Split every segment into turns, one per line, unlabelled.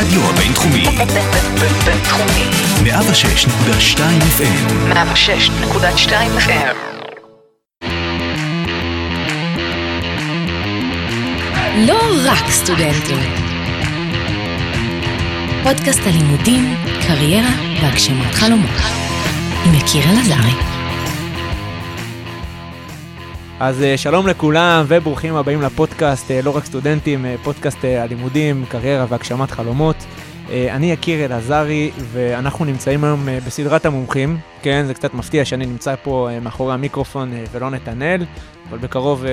הרדיו הבינתחומי.
בינתחומי.
106.2 FM.
106.2 FM.
לא רק סטודנטים. פודקאסט הלימודים, קריירה והגשמת חלומות. עם יקיר אלעזרי.
אז אה, שלום לכולם וברוכים הבאים לפודקאסט אה, לא רק סטודנטים, אה, פודקאסט הלימודים, קריירה והגשמת חלומות. אני יקיר אלעזרי ואנחנו נמצאים היום בסדרת המומחים. כן, זה קצת מפתיע שאני נמצא פה מאחורי המיקרופון ולא נתנאל, אבל בקרוב,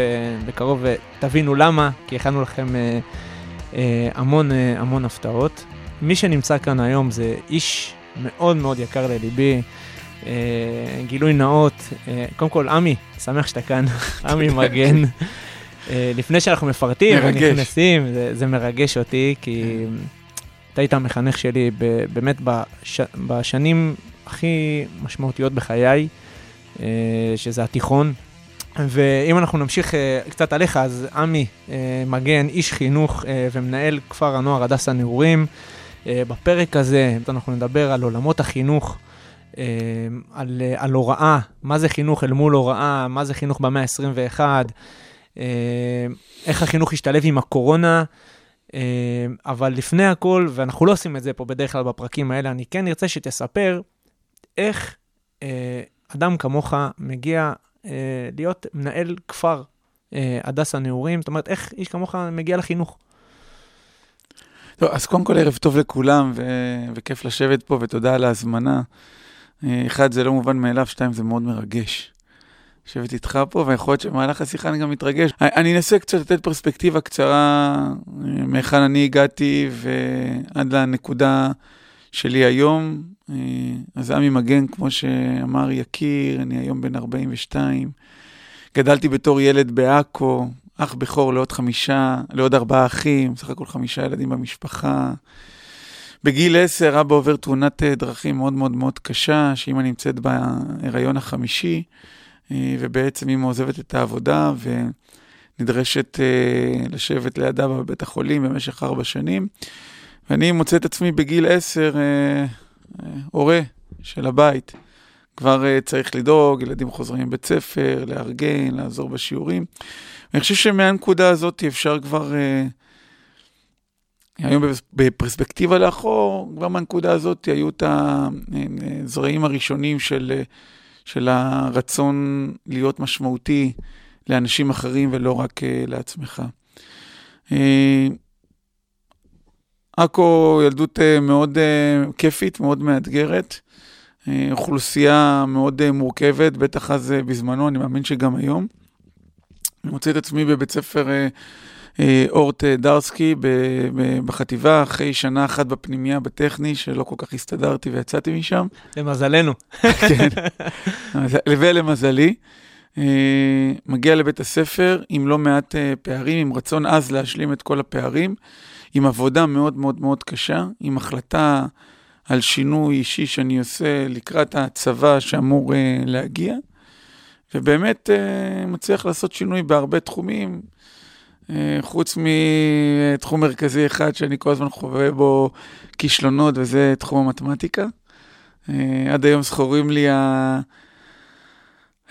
בקרוב תבינו למה, כי הכנו לכם המון המון הפתעות. מי שנמצא כאן היום זה איש מאוד מאוד יקר לליבי. אה, גילוי נאות, אה, קודם כל, עמי, שמח שאתה כאן, עמי מגן. אה, לפני שאנחנו מפרטים. ונכנסים, זה, זה מרגש אותי, כי אתה היית המחנך שלי באמת בש, בשנים הכי משמעותיות בחיי, שזה התיכון. ואם אנחנו נמשיך קצת עליך, אז עמי מגן, איש חינוך ומנהל כפר הנוער הדסה נעורים. בפרק הזה אנחנו נדבר על עולמות החינוך, על, אה, על הוראה, מה זה חינוך אל מול הוראה, מה זה חינוך במאה ה-21, אה, איך החינוך השתלב עם הקורונה, אה, אבל לפני הכל, ואנחנו לא עושים את זה פה בדרך כלל בפרקים האלה, אני כן ארצה שתספר איך אה, אדם כמוך מגיע אה, להיות מנהל כפר אה, הדסה נעורים, זאת אומרת, איך איש כמוך מגיע לחינוך?
טוב, אז קודם כל ערב טוב לכולם, ו... וכיף לשבת פה, ותודה על ההזמנה. אה, אחד, זה לא מובן מאליו, שתיים, זה מאוד מרגש. לשבת איתך פה, ויכול להיות שבמהלך השיחה אני גם מתרגש. אני- אני אנסה קצת לתת פרספקטיבה קצרה אה, מהיכן אני הגעתי ועד לנקודה שלי היום. אה, אז עמי מגן, כמו שאמר יקיר, אני היום בן 42. גדלתי בתור ילד בעכו, אח בכור לעוד חמישה, לעוד ארבעה אחים, סך הכל חמישה ילדים במשפחה. בגיל עשר אבא עובר תאונת אה, דרכים מאוד מאוד מאוד קשה, שאימא נמצאת בהיריון החמישי, אה, ובעצם אימא עוזבת את העבודה ונדרשת אה, לשבת לידה בבית החולים במשך ארבע שנים. ואני מוצא את עצמי בגיל עשר אה, אה, הורה של הבית. כבר אה, צריך לדאוג, ילדים חוזרים מבית ספר, לארגן, לעזור בשיעורים. אני חושב שמהנקודה הזאת אפשר כבר, אה, היום בפרס- בפרספקטיבה לאחור, כבר מהנקודה הזאת היו את הזרעים הראשונים של, אה, של הרצון להיות משמעותי לאנשים אחרים ולא רק אה, לעצמך. אה, עכו ילדות אה, מאוד אה, כיפית, מאוד מאתגרת. אה, אוכלוסייה מאוד אה, מורכבת, בטח אז אה, בזמנו, אני מאמין שגם היום. אני מוצא את עצמי בבית ספר אה, אה, אורט אה, דרסקי בחטיבה, אחרי שנה אחת בפנימייה בטכני, שלא כל כך הסתדרתי ויצאתי משם.
למזלנו.
כן. ולמזלי, אה, מגיע לבית הספר עם לא מעט אה, פערים, עם רצון עז להשלים את כל הפערים, עם עבודה מאוד מאוד מאוד קשה, עם החלטה על שינוי אישי שאני עושה לקראת הצבא שאמור אה, להגיע, ובאמת אה, מצליח לעשות שינוי בהרבה תחומים. אה, חוץ מתחום מרכזי אחד שאני כל הזמן חווה בו כישלונות, וזה תחום המתמטיקה. אה, עד היום זכורים לי ה...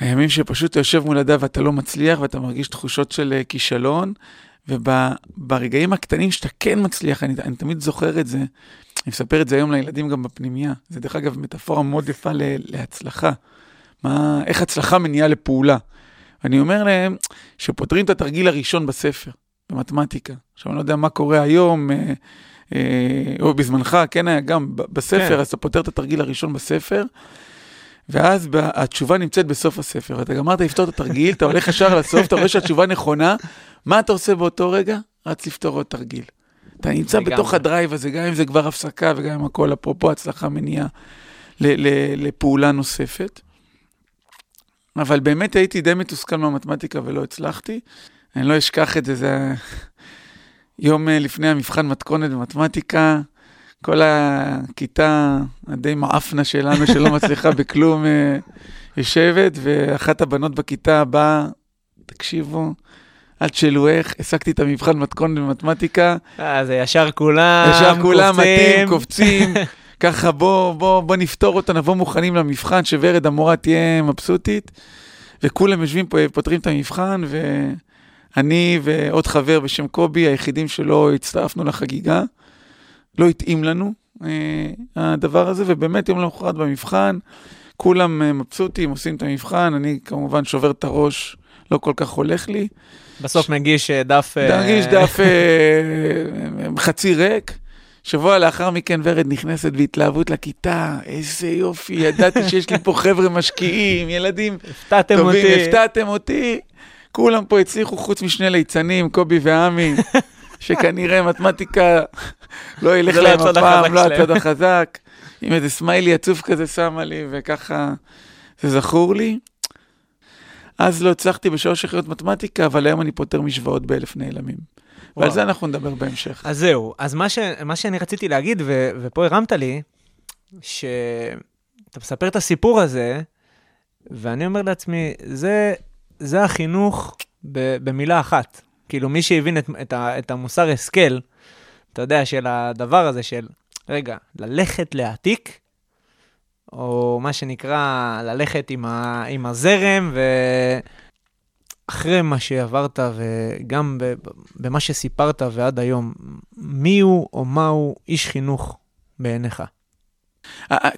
הימים שפשוט אתה יושב מול הדף ואתה לא מצליח ואתה מרגיש תחושות של אה, כישלון, וברגעים הקטנים שאתה כן מצליח, אני, אני תמיד זוכר את זה, אני מספר את זה היום לילדים גם בפנימייה. זה דרך אגב מטאפורה מאוד יפה להצלחה. מה, איך הצלחה מניעה לפעולה. אני אומר להם שפותרים את התרגיל הראשון בספר, במתמטיקה. עכשיו, אני לא יודע מה קורה היום, אה, אה, או בזמנך, כן היה גם בספר,
כן.
אז אתה פותר את התרגיל הראשון בספר, ואז התשובה נמצאת בסוף הספר. ואתה גמרת לפתור את התרגיל, אתה הולך ישר לסוף, אתה רואה שהתשובה נכונה, מה אתה עושה באותו רגע? רץ לפתור עוד תרגיל. אתה נמצא. בתוך הדרייב הזה, גם אם זה כבר הפסקה וגם אם הכל, אפרופו הצלחה מניעה לפעולה נוספת. אבל באמת הייתי די מתוסכל מהמתמטיקה ולא הצלחתי. אני לא אשכח את זה, זה יום אה, לפני המבחן מתכונת במתמטיקה, כל הכיתה הדי מעפנה שלנו שלא מצליחה בכלום אה, יושבת, ואחת הבנות בכיתה באה, תקשיבו, עד שלוח, השגתי את המבחן מתכון במתמטיקה,
אה, זה ישר כולם,
ישר כולם
קופצים.
מתים, קופצים, ככה בוא, בוא, בוא נפתור אותה, נבוא מוכנים למבחן, שוורד המורה תהיה מבסוטית, וכולם יושבים פה, פותרים את המבחן, ואני ועוד חבר בשם קובי, היחידים שלא הצטרפנו לחגיגה, לא התאים לנו אה, הדבר הזה, ובאמת יום למחרת במבחן, כולם אה, מבסוטים, עושים את המבחן, אני כמובן שובר את הראש, לא כל כך הולך לי.
בסוף מגיש אה, דף... אה,
להרגיש דף אה, חצי ריק. שבוע לאחר מכן ורד נכנסת בהתלהבות לכיתה, איזה יופי, ידעתי שיש לי פה חבר'ה משקיעים, ילדים
הפתעתם
טובים,
אותי.
הפתעתם אותי. כולם פה הצליחו חוץ משני ליצנים, קובי ועמי, שכנראה מתמטיקה לא ילך
לא
להם הפעם, לא. הצד החזק. עם איזה סמיילי עצוב כזה שמה לי, וככה זה זכור לי. אז לא הצלחתי בשלוש יחידות מתמטיקה, אבל היום אני פותר משוואות באלף נעלמים. ועל
וואו.
זה אנחנו נדבר בהמשך.
אז זהו, אז מה, ש, מה שאני רציתי להגיד, ו, ופה הרמת לי, שאתה מספר את הסיפור הזה, ואני אומר לעצמי, זה, זה החינוך ב, במילה אחת. כאילו, מי שהבין את, את, ה, את המוסר השכל, אתה יודע, של הדבר הזה של, רגע, ללכת להעתיק, או מה שנקרא, ללכת עם, ה, עם הזרם, ואחרי מה שעברת, וגם במה שסיפרת ועד היום, מי הוא או מהו איש חינוך בעיניך?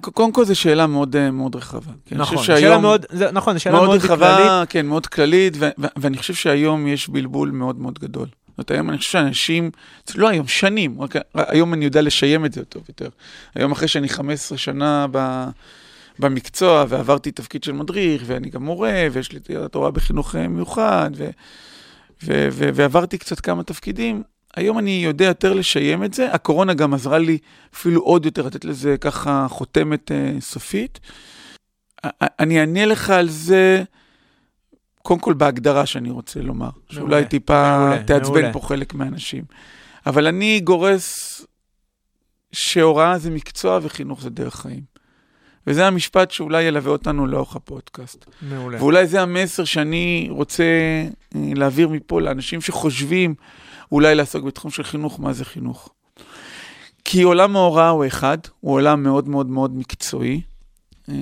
קודם כל זו שאלה מאוד אה, מאוד רחבה. אני
נכון,
חושב
שאלה מאוד, זה, נכון, זו שאלה
מאוד
מאוד
רחבה,
כללית.
כן, מאוד כללית, ו- ו- ואני חושב שהיום יש בלבול מאוד מאוד גדול. זאת אומרת, היום אני חושב שאנשים, לא היום, שנים, רק היום אני יודע לשיים את זה טוב יותר. היום אחרי שאני 15 שנה ב... במקצוע, ועברתי תפקיד של מדריך, ואני גם מורה, ויש לי את ההוראה בחינוך אה, מיוחד, ו- ו- ו- ועברתי קצת כמה תפקידים. היום אני יודע יותר לשיים את זה. הקורונה גם עזרה לי אפילו עוד יותר לתת לזה ככה חותמת אה, סופית. אני אענה לך על זה, קודם כל בהגדרה שאני רוצה לומר, שאולי
מעולה,
טיפה
מעולה,
תעצבן. פה חלק מהאנשים. אבל אני גורס שהוראה זה מקצוע וחינוך זה דרך חיים. וזה המשפט שאולי ילווה אותנו לאורך הפודקאסט.
מעולה.
ואולי זה המסר שאני רוצה אה, להעביר מפה לאנשים שחושבים אולי לעסוק בתחום של חינוך, מה זה חינוך. כי עולם ההוראה הוא אחד, הוא עולם מאוד מאוד מאוד מקצועי. אה,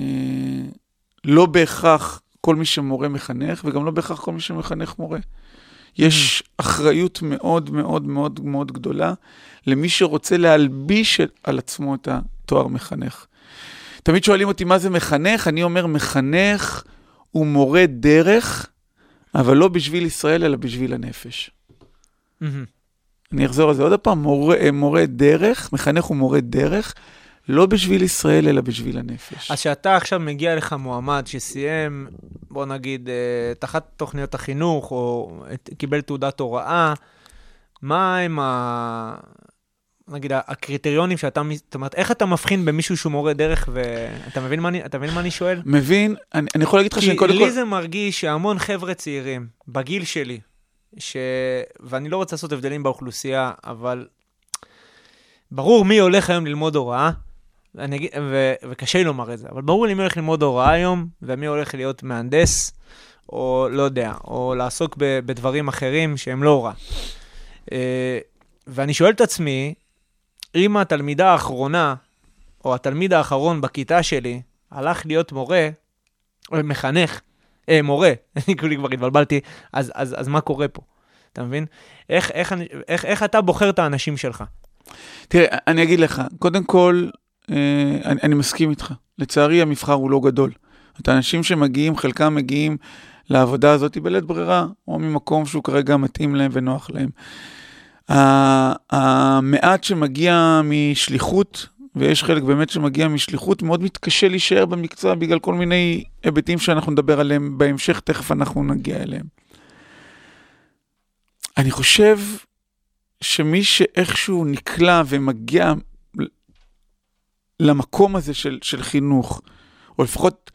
לא בהכרח כל מי שמורה מחנך, וגם לא בהכרח כל מי שמחנך מורה. יש אחריות מאוד מאוד מאוד מאוד גדולה למי שרוצה להלביש על עצמו את התואר מחנך. תמיד שואלים אותי מה זה מחנך, אני אומר מחנך הוא מורה דרך, אבל לא בשביל ישראל, אלא בשביל הנפש.
מהמם.
אני אחזור על זה עוד פעם, מורה, מורה דרך, מחנך הוא מורה דרך, לא בשביל ישראל, אלא בשביל הנפש.
אז שאתה עכשיו מגיע לך מועמד שסיים, בוא נגיד, אה, את אחת תוכניות החינוך, או את- קיבל תעודת הוראה, מה הם ה... נגיד, הקריטריונים שאתה, זאת אומרת, איך אתה מבחין במישהו שהוא מורה דרך, ואתה מבין מה אני, אתה מבין מה אני שואל?
מבין? אני, אני יכול להגיד לך
כי
שאני קודם
לי
כל...
זה מרגיש שהמון חבר'ה צעירים, בגיל שלי, ש... ואני לא רוצה לעשות הבדלים באוכלוסייה, אבל ברור מי הולך היום ללמוד הוראה, אני אגיד, ו... וקשה לי לומר את זה, אבל ברור לי מי הולך ללמוד הוראה היום, ומי הולך להיות מהנדס, או לא יודע, או לעסוק ב... בדברים אחרים שהם לא הוראה. אה, ואני שואל את עצמי, אם התלמידה האחרונה, או התלמיד האחרון בכיתה שלי, הלך להיות מורה, או מחנך, אה, מורה, אני כולי כבר התבלבלתי, אז, אז, אז מה קורה פה? אתה מבין? איך, איך, איך, איך אתה בוחר את האנשים שלך?
תראה, אני אגיד לך, קודם כל, אה, אני, אני מסכים איתך. לצערי, המבחר הוא לא גדול. את האנשים שמגיעים, חלקם מגיעים לעבודה הזאת בלית ברירה, או ממקום שהוא כרגע מתאים להם ונוח להם. המעט שמגיע משליחות, ויש חלק באמת שמגיע משליחות, מאוד מתקשה להישאר במקצוע בגלל כל מיני היבטים שאנחנו נדבר עליהם בהמשך, תכף אנחנו נגיע אליהם. אני חושב שמי שאיכשהו נקלע ומגיע למקום הזה של, של חינוך, או לפחות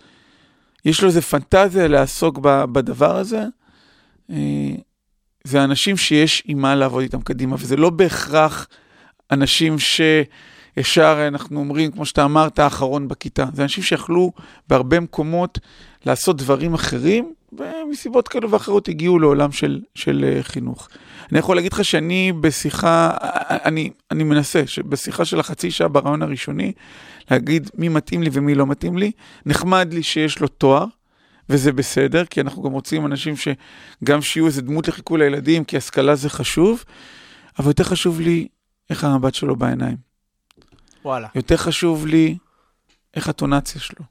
יש לו איזה פנטזיה לעסוק ב, בדבר הזה, אה, זה אנשים שיש עם מה לעבוד איתם קדימה, וזה לא בהכרח אנשים ישר אנחנו אומרים, כמו שאתה אמרת, האחרון בכיתה. זה אנשים שיכלו בהרבה מקומות לעשות דברים אחרים, ומסיבות כאלו ואחרות הגיעו לעולם של, של אה, חינוך. אני יכול להגיד לך שאני בשיחה, אני, אני מנסה, בשיחה של החצי שעה ברעיון הראשוני, להגיד מי מתאים לי ומי לא מתאים לי. נחמד לי שיש לו תואר, וזה בסדר, כי אנחנו גם רוצים אנשים שגם שיהיו איזה דמות לחיקוי לילדים, כי השכלה זה חשוב, אבל יותר חשוב לי איך המבט שלו בעיניים.
וואלה.
יותר חשוב לי איך הטונציה שלו.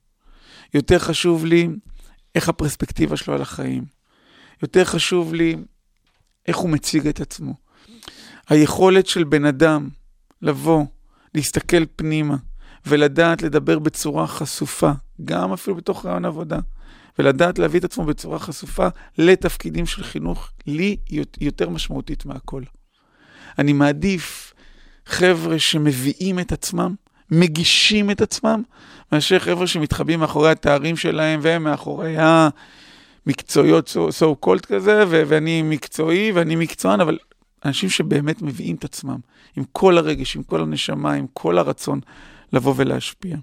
יותר חשוב לי איך הפרספקטיבה שלו על החיים. יותר חשוב לי איך הוא מציג את עצמו. היכולת של בן אדם לבוא, להסתכל פנימה ולדעת לדבר בצורה חשופה, גם אפילו בתוך רעיון עבודה, ולדעת להביא את עצמו בצורה חשופה לתפקידים של חינוך, לי יותר משמעותית מהכל. אני מעדיף חבר'ה שמביאים את עצמם, מגישים את עצמם, מאשר חבר'ה שמתחבאים מאחורי התארים שלהם והם מאחורי המקצועיות, so, so called כזה, ו- ואני מקצועי ואני מקצוען, אבל אנשים שבאמת מביאים את עצמם, עם כל הרגש, עם כל הנשמה, עם כל הרצון לבוא ולהשפיע.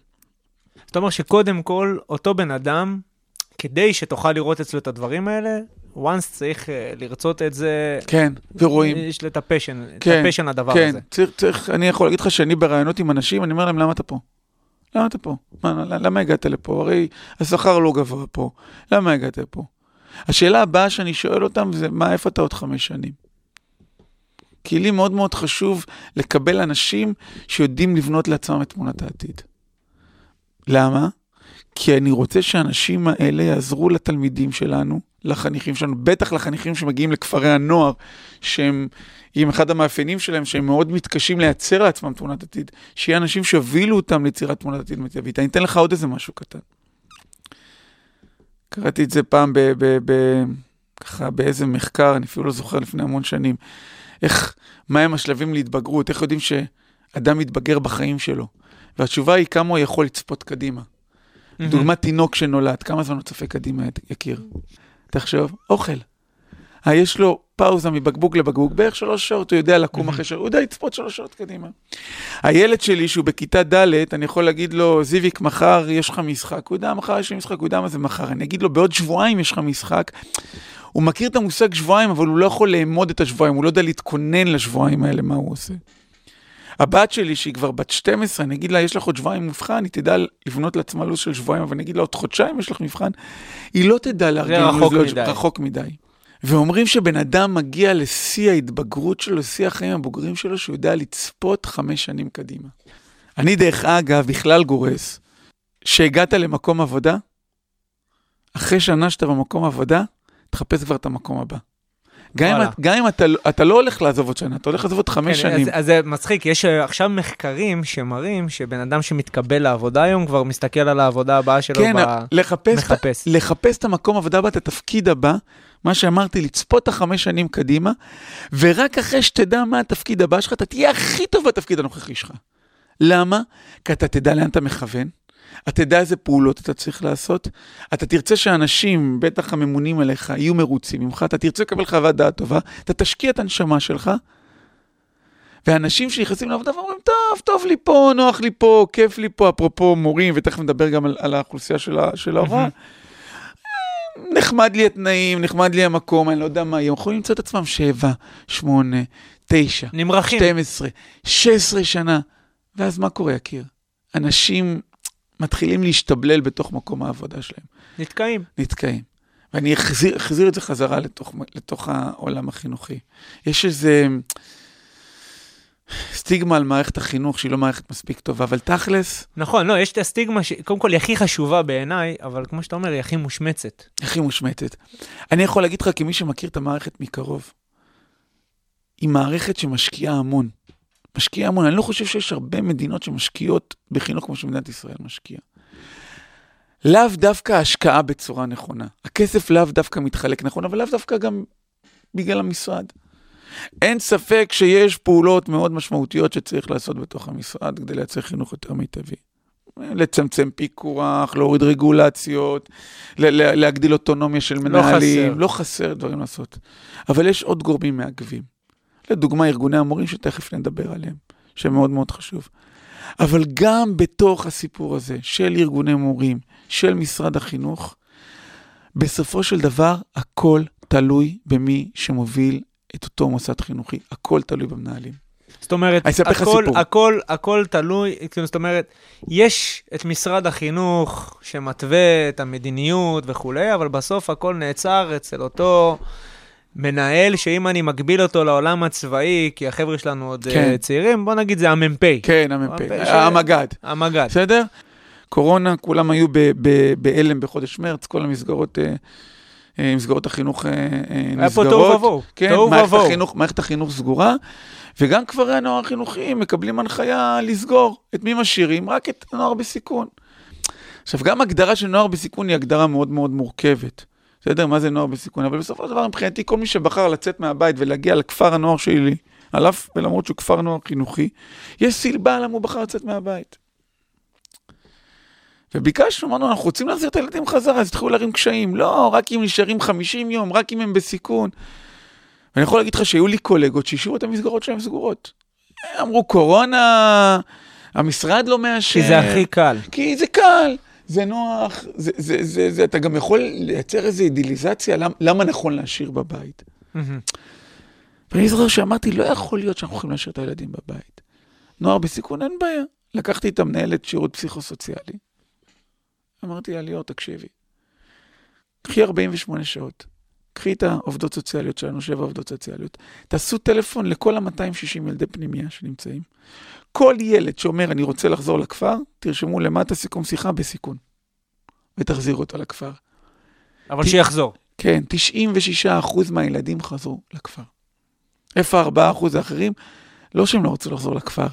זאת אומרת שקודם כל, אותו בן אדם, כדי שתוכל לראות אצלו את הדברים האלה, once צריך אה, לרצות את זה.
כן, ורואים.
יש את ה passion,
כן,
את ה passion לדבר
כן,
הזה.
צריך, צריך, אני יכול להגיד לך שאני בראיונות עם אנשים, אני אומר להם, למה אתה פה? למה אתה פה? מה, למה הגעת לפה? הרי השכר לא גבוה פה. למה הגעת לפה? השאלה הבאה שאני שואל אותם זה, מה, איפה אתה עוד חמש שנים? כי לי מאוד מאוד חשוב לקבל אנשים שיודעים לבנות לעצמם את תמונת העתיד. למה? כי אני רוצה שהאנשים האלה יעזרו לתלמידים שלנו, לחניכים שלנו, בטח לחניכים שמגיעים לכפרי הנוער, שהם, עם אחד המאפיינים שלהם, שהם מאוד מתקשים לייצר לעצמם תמונת עתיד, שיהיה אנשים שיובילו אותם ליצירת תמונת עתיד מיטבית. אני אתן לך עוד איזה משהו קטן. קראתי את זה פעם ב... ב, ב ככה באיזה מחקר, אני אפילו לא זוכר לפני המון שנים, איך, מהם השלבים להתבגרות, איך יודעים שאדם מתבגר בחיים שלו. והתשובה היא כמה הוא יכול לצפות קדימה. דוגמת תינוק שנולד, כמה זמן הוא צופה קדימה, יקיר? תחשוב, אוכל. אה, יש לו פאוזה מבקבוק לבקבוק, בערך שלוש שעות, הוא יודע לקום אחרי שעות, הוא יודע לצפות שלוש שעות קדימה. הילד שלי, שהוא בכיתה ד', אני יכול להגיד לו, זיוויק, מחר יש לך משחק. הוא יודע, מחר יש לי משחק, הוא יודע מה זה מחר. אני אגיד לו, בעוד שבועיים יש לך משחק. הוא מכיר את המושג שבועיים, אבל הוא לא יכול לאמוד את השבועיים, הוא לא יודע להתכונן לשבועיים האלה, מה הוא עושה. הבת שלי, שהיא כבר בת 12, אני אגיד לה, יש לך עוד שבועיים מבחן, היא תדע לבנות לעצמה לו"ז של שבועיים, אבל אני אגיד לה, עוד חודשיים יש לך מבחן, היא לא תדע לארגן לו"ז
מדי.
רחוק מדי. ואומרים שבן אדם מגיע לשיא ההתבגרות שלו, לשיא החיים הבוגרים שלו, שהוא יודע לצפות חמש שנים קדימה. אני, דרך אגב, בכלל גורס, שהגעת למקום עבודה, אחרי שנה שאתה במקום עבודה, תחפש כבר את המקום הבא. גם אם. גם אם אתה, אתה לא הולך לעזוב עוד שנה, אתה הולך לעזוב עוד חמש
כן,
שנים.
אז, אז זה מצחיק, יש אה, עכשיו מחקרים שמראים שבן אדם שמתקבל לעבודה היום כבר מסתכל על העבודה הבאה שלו
כן,
ב...
לחפש,
מחפש.
לחפש את המקום עבודה הבא, את התפקיד הבא, מה שאמרתי, לצפות את החמש שנים קדימה, ורק אחרי שתדע מה התפקיד הבא שלך, אתה תהיה הכי טוב בתפקיד הנוכחי שלך. למה? כי אתה תדע לאן אתה מכוון, אתה תדע איזה פעולות אתה צריך לעשות, אתה תרצה שאנשים, בטח הממונים עליך, יהיו מרוצים ממך, אתה תרצה לקבל חוות דעת טובה, אתה תשקיע את הנשמה שלך, ואנשים שנכנסים לעבודה ואומרים, טוב, טוב לי פה, נוח לי פה, כיף לי פה, אפרופו מורים, ותכף נדבר גם על, על האוכלוסייה של, של ההוראה. נחמד לי התנאים, נחמד לי המקום, אני לא יודע מה, הם יכולים למצוא את עצמם שבע, שמונה, תשע,
נמרחים.
12, 16 שנה. ואז מה קורה, יקיר? אנשים מתחילים להשתבלל בתוך מקום העבודה שלהם,
נתקעים.
נתקעים. ואני אחזיר, אחזיר את זה חזרה לתוך, לתוך העולם החינוכי. יש איזה סטיגמה על מערכת החינוך שהיא לא מערכת מספיק טובה, אבל תכלס,
נכון, לא, יש את הסטיגמה שקודם כל היא הכי חשובה בעיניי, אבל כמו שאתה אומר, היא הכי מושמצת.
הכי מושמטת. אני יכול להגיד לך, כמי שמכיר את המערכת מקרוב, היא מערכת שמשקיעה המון. משקיעה המון. אני לא חושב שיש הרבה מדינות שמשקיעות בחינוך כמו שמדינת ישראל משקיעה. לאו דווקא השקעה בצורה נכונה. הכסף לאו דווקא מתחלק נכון, אבל לאו דווקא גם בגלל המשרד. אין ספק שיש פעולות מאוד משמעותיות שצריך לעשות בתוך המשרד כדי לייצר חינוך יותר מיטבי. לצמצם פיקוח, להוריד רגולציות, להגדיל אוטונומיה של מנהלים.
חסר.
לא חסר דברים לעשות. אבל יש עוד גורמים מעכבים. לדוגמה, ארגוני המורים שתכף נדבר עליהם, שמאוד מאוד חשוב. אבל גם בתוך הסיפור הזה של ארגוני מורים, של משרד החינוך, בסופו של דבר הכל תלוי במי שמוביל את אותו מוסד חינוכי, הכל תלוי במנהלים.
זאת אומרת, הכל. הכל, הכל תלוי, כאילו, זאת אומרת, יש את משרד החינוך שמתווה את המדיניות וכולי, אבל בסוף הכל נעצר אצל אותו מנהל, שאם אני מגביל אותו לעולם הצבאי, כי החבר'ה שלנו עוד
כן.
כן. צעירים, בוא נגיד זה המ"פ,
כן, המ"פ,
המ"פ ש-
המג"ד,
המג"ד.
בסדר? קורונה, כולם היו ב- ב- בהלם בחודש מרץ, כל המסגרות, אה, אה, מסגרות החינוך אה, אה,
היה פה
נסגרות.
תוהו ובוהו.
כן, מערכת. החינוך, מערכת החינוך סגורה, וגם כפרי הנוער החינוכיים מקבלים הנחיה לסגור. את מי משאירים? רק את הנוער בסיכון. עכשיו, גם הגדרה של נוער בסיכון היא הגדרה מאוד מאוד מורכבת. בסדר? מה זה נוער בסיכון? אבל בסופו של דבר, מבחינתי, כל מי שבחר לצאת מהבית ולהגיע לכפר הנוער שלי, על אף ולמרות שהוא כפר נוער חינוכי, יש סיבה למה הוא בחר לצאת מהבית. וביקשנו, אמרנו, אנחנו רוצים להחזיר את הילדים חזרה, אז התחילו להרים קשיים. לא, רק אם נשארים 50 יום, רק אם הם בסיכון. ואני יכול להגיד לך שהיו לי קולגות שהשאירו את המסגרות שלהם סגורות. אמרו, קורונה, המשרד לא מאשר.
כי זה הכי קל.
כי זה קל, זה נוח, זה, זה, זה, זה, אתה גם יכול לייצר איזו אידיליזציה, למ, למה נכון להשאיר בבית. ואני זוכר שאמרתי, לא יכול להיות שאנחנו יכולים להשאיר את הילדים בבית. נוער בסיכון, אין בעיה. לקחתי את המנהלת שירות פסיכו-סוציאלי. אמרתי לה, ליאור, תקשיבי, קחי 48 שעות, קחי את העובדות סוציאליות שלנו, שבע עובדות סוציאליות, תעשו טלפון לכל ה-260 ילדי פנימייה שנמצאים. כל ילד שאומר, אני רוצה לחזור לכפר, תרשמו למטה סיכום שיחה בסיכון, ותחזירו אותו לכפר.
אבל
ת-
שיחזור.
כן, 96% מהילדים חזרו לכפר. איפה ה-4% האחרים? לא שהם לא רצו לחזור לכפר,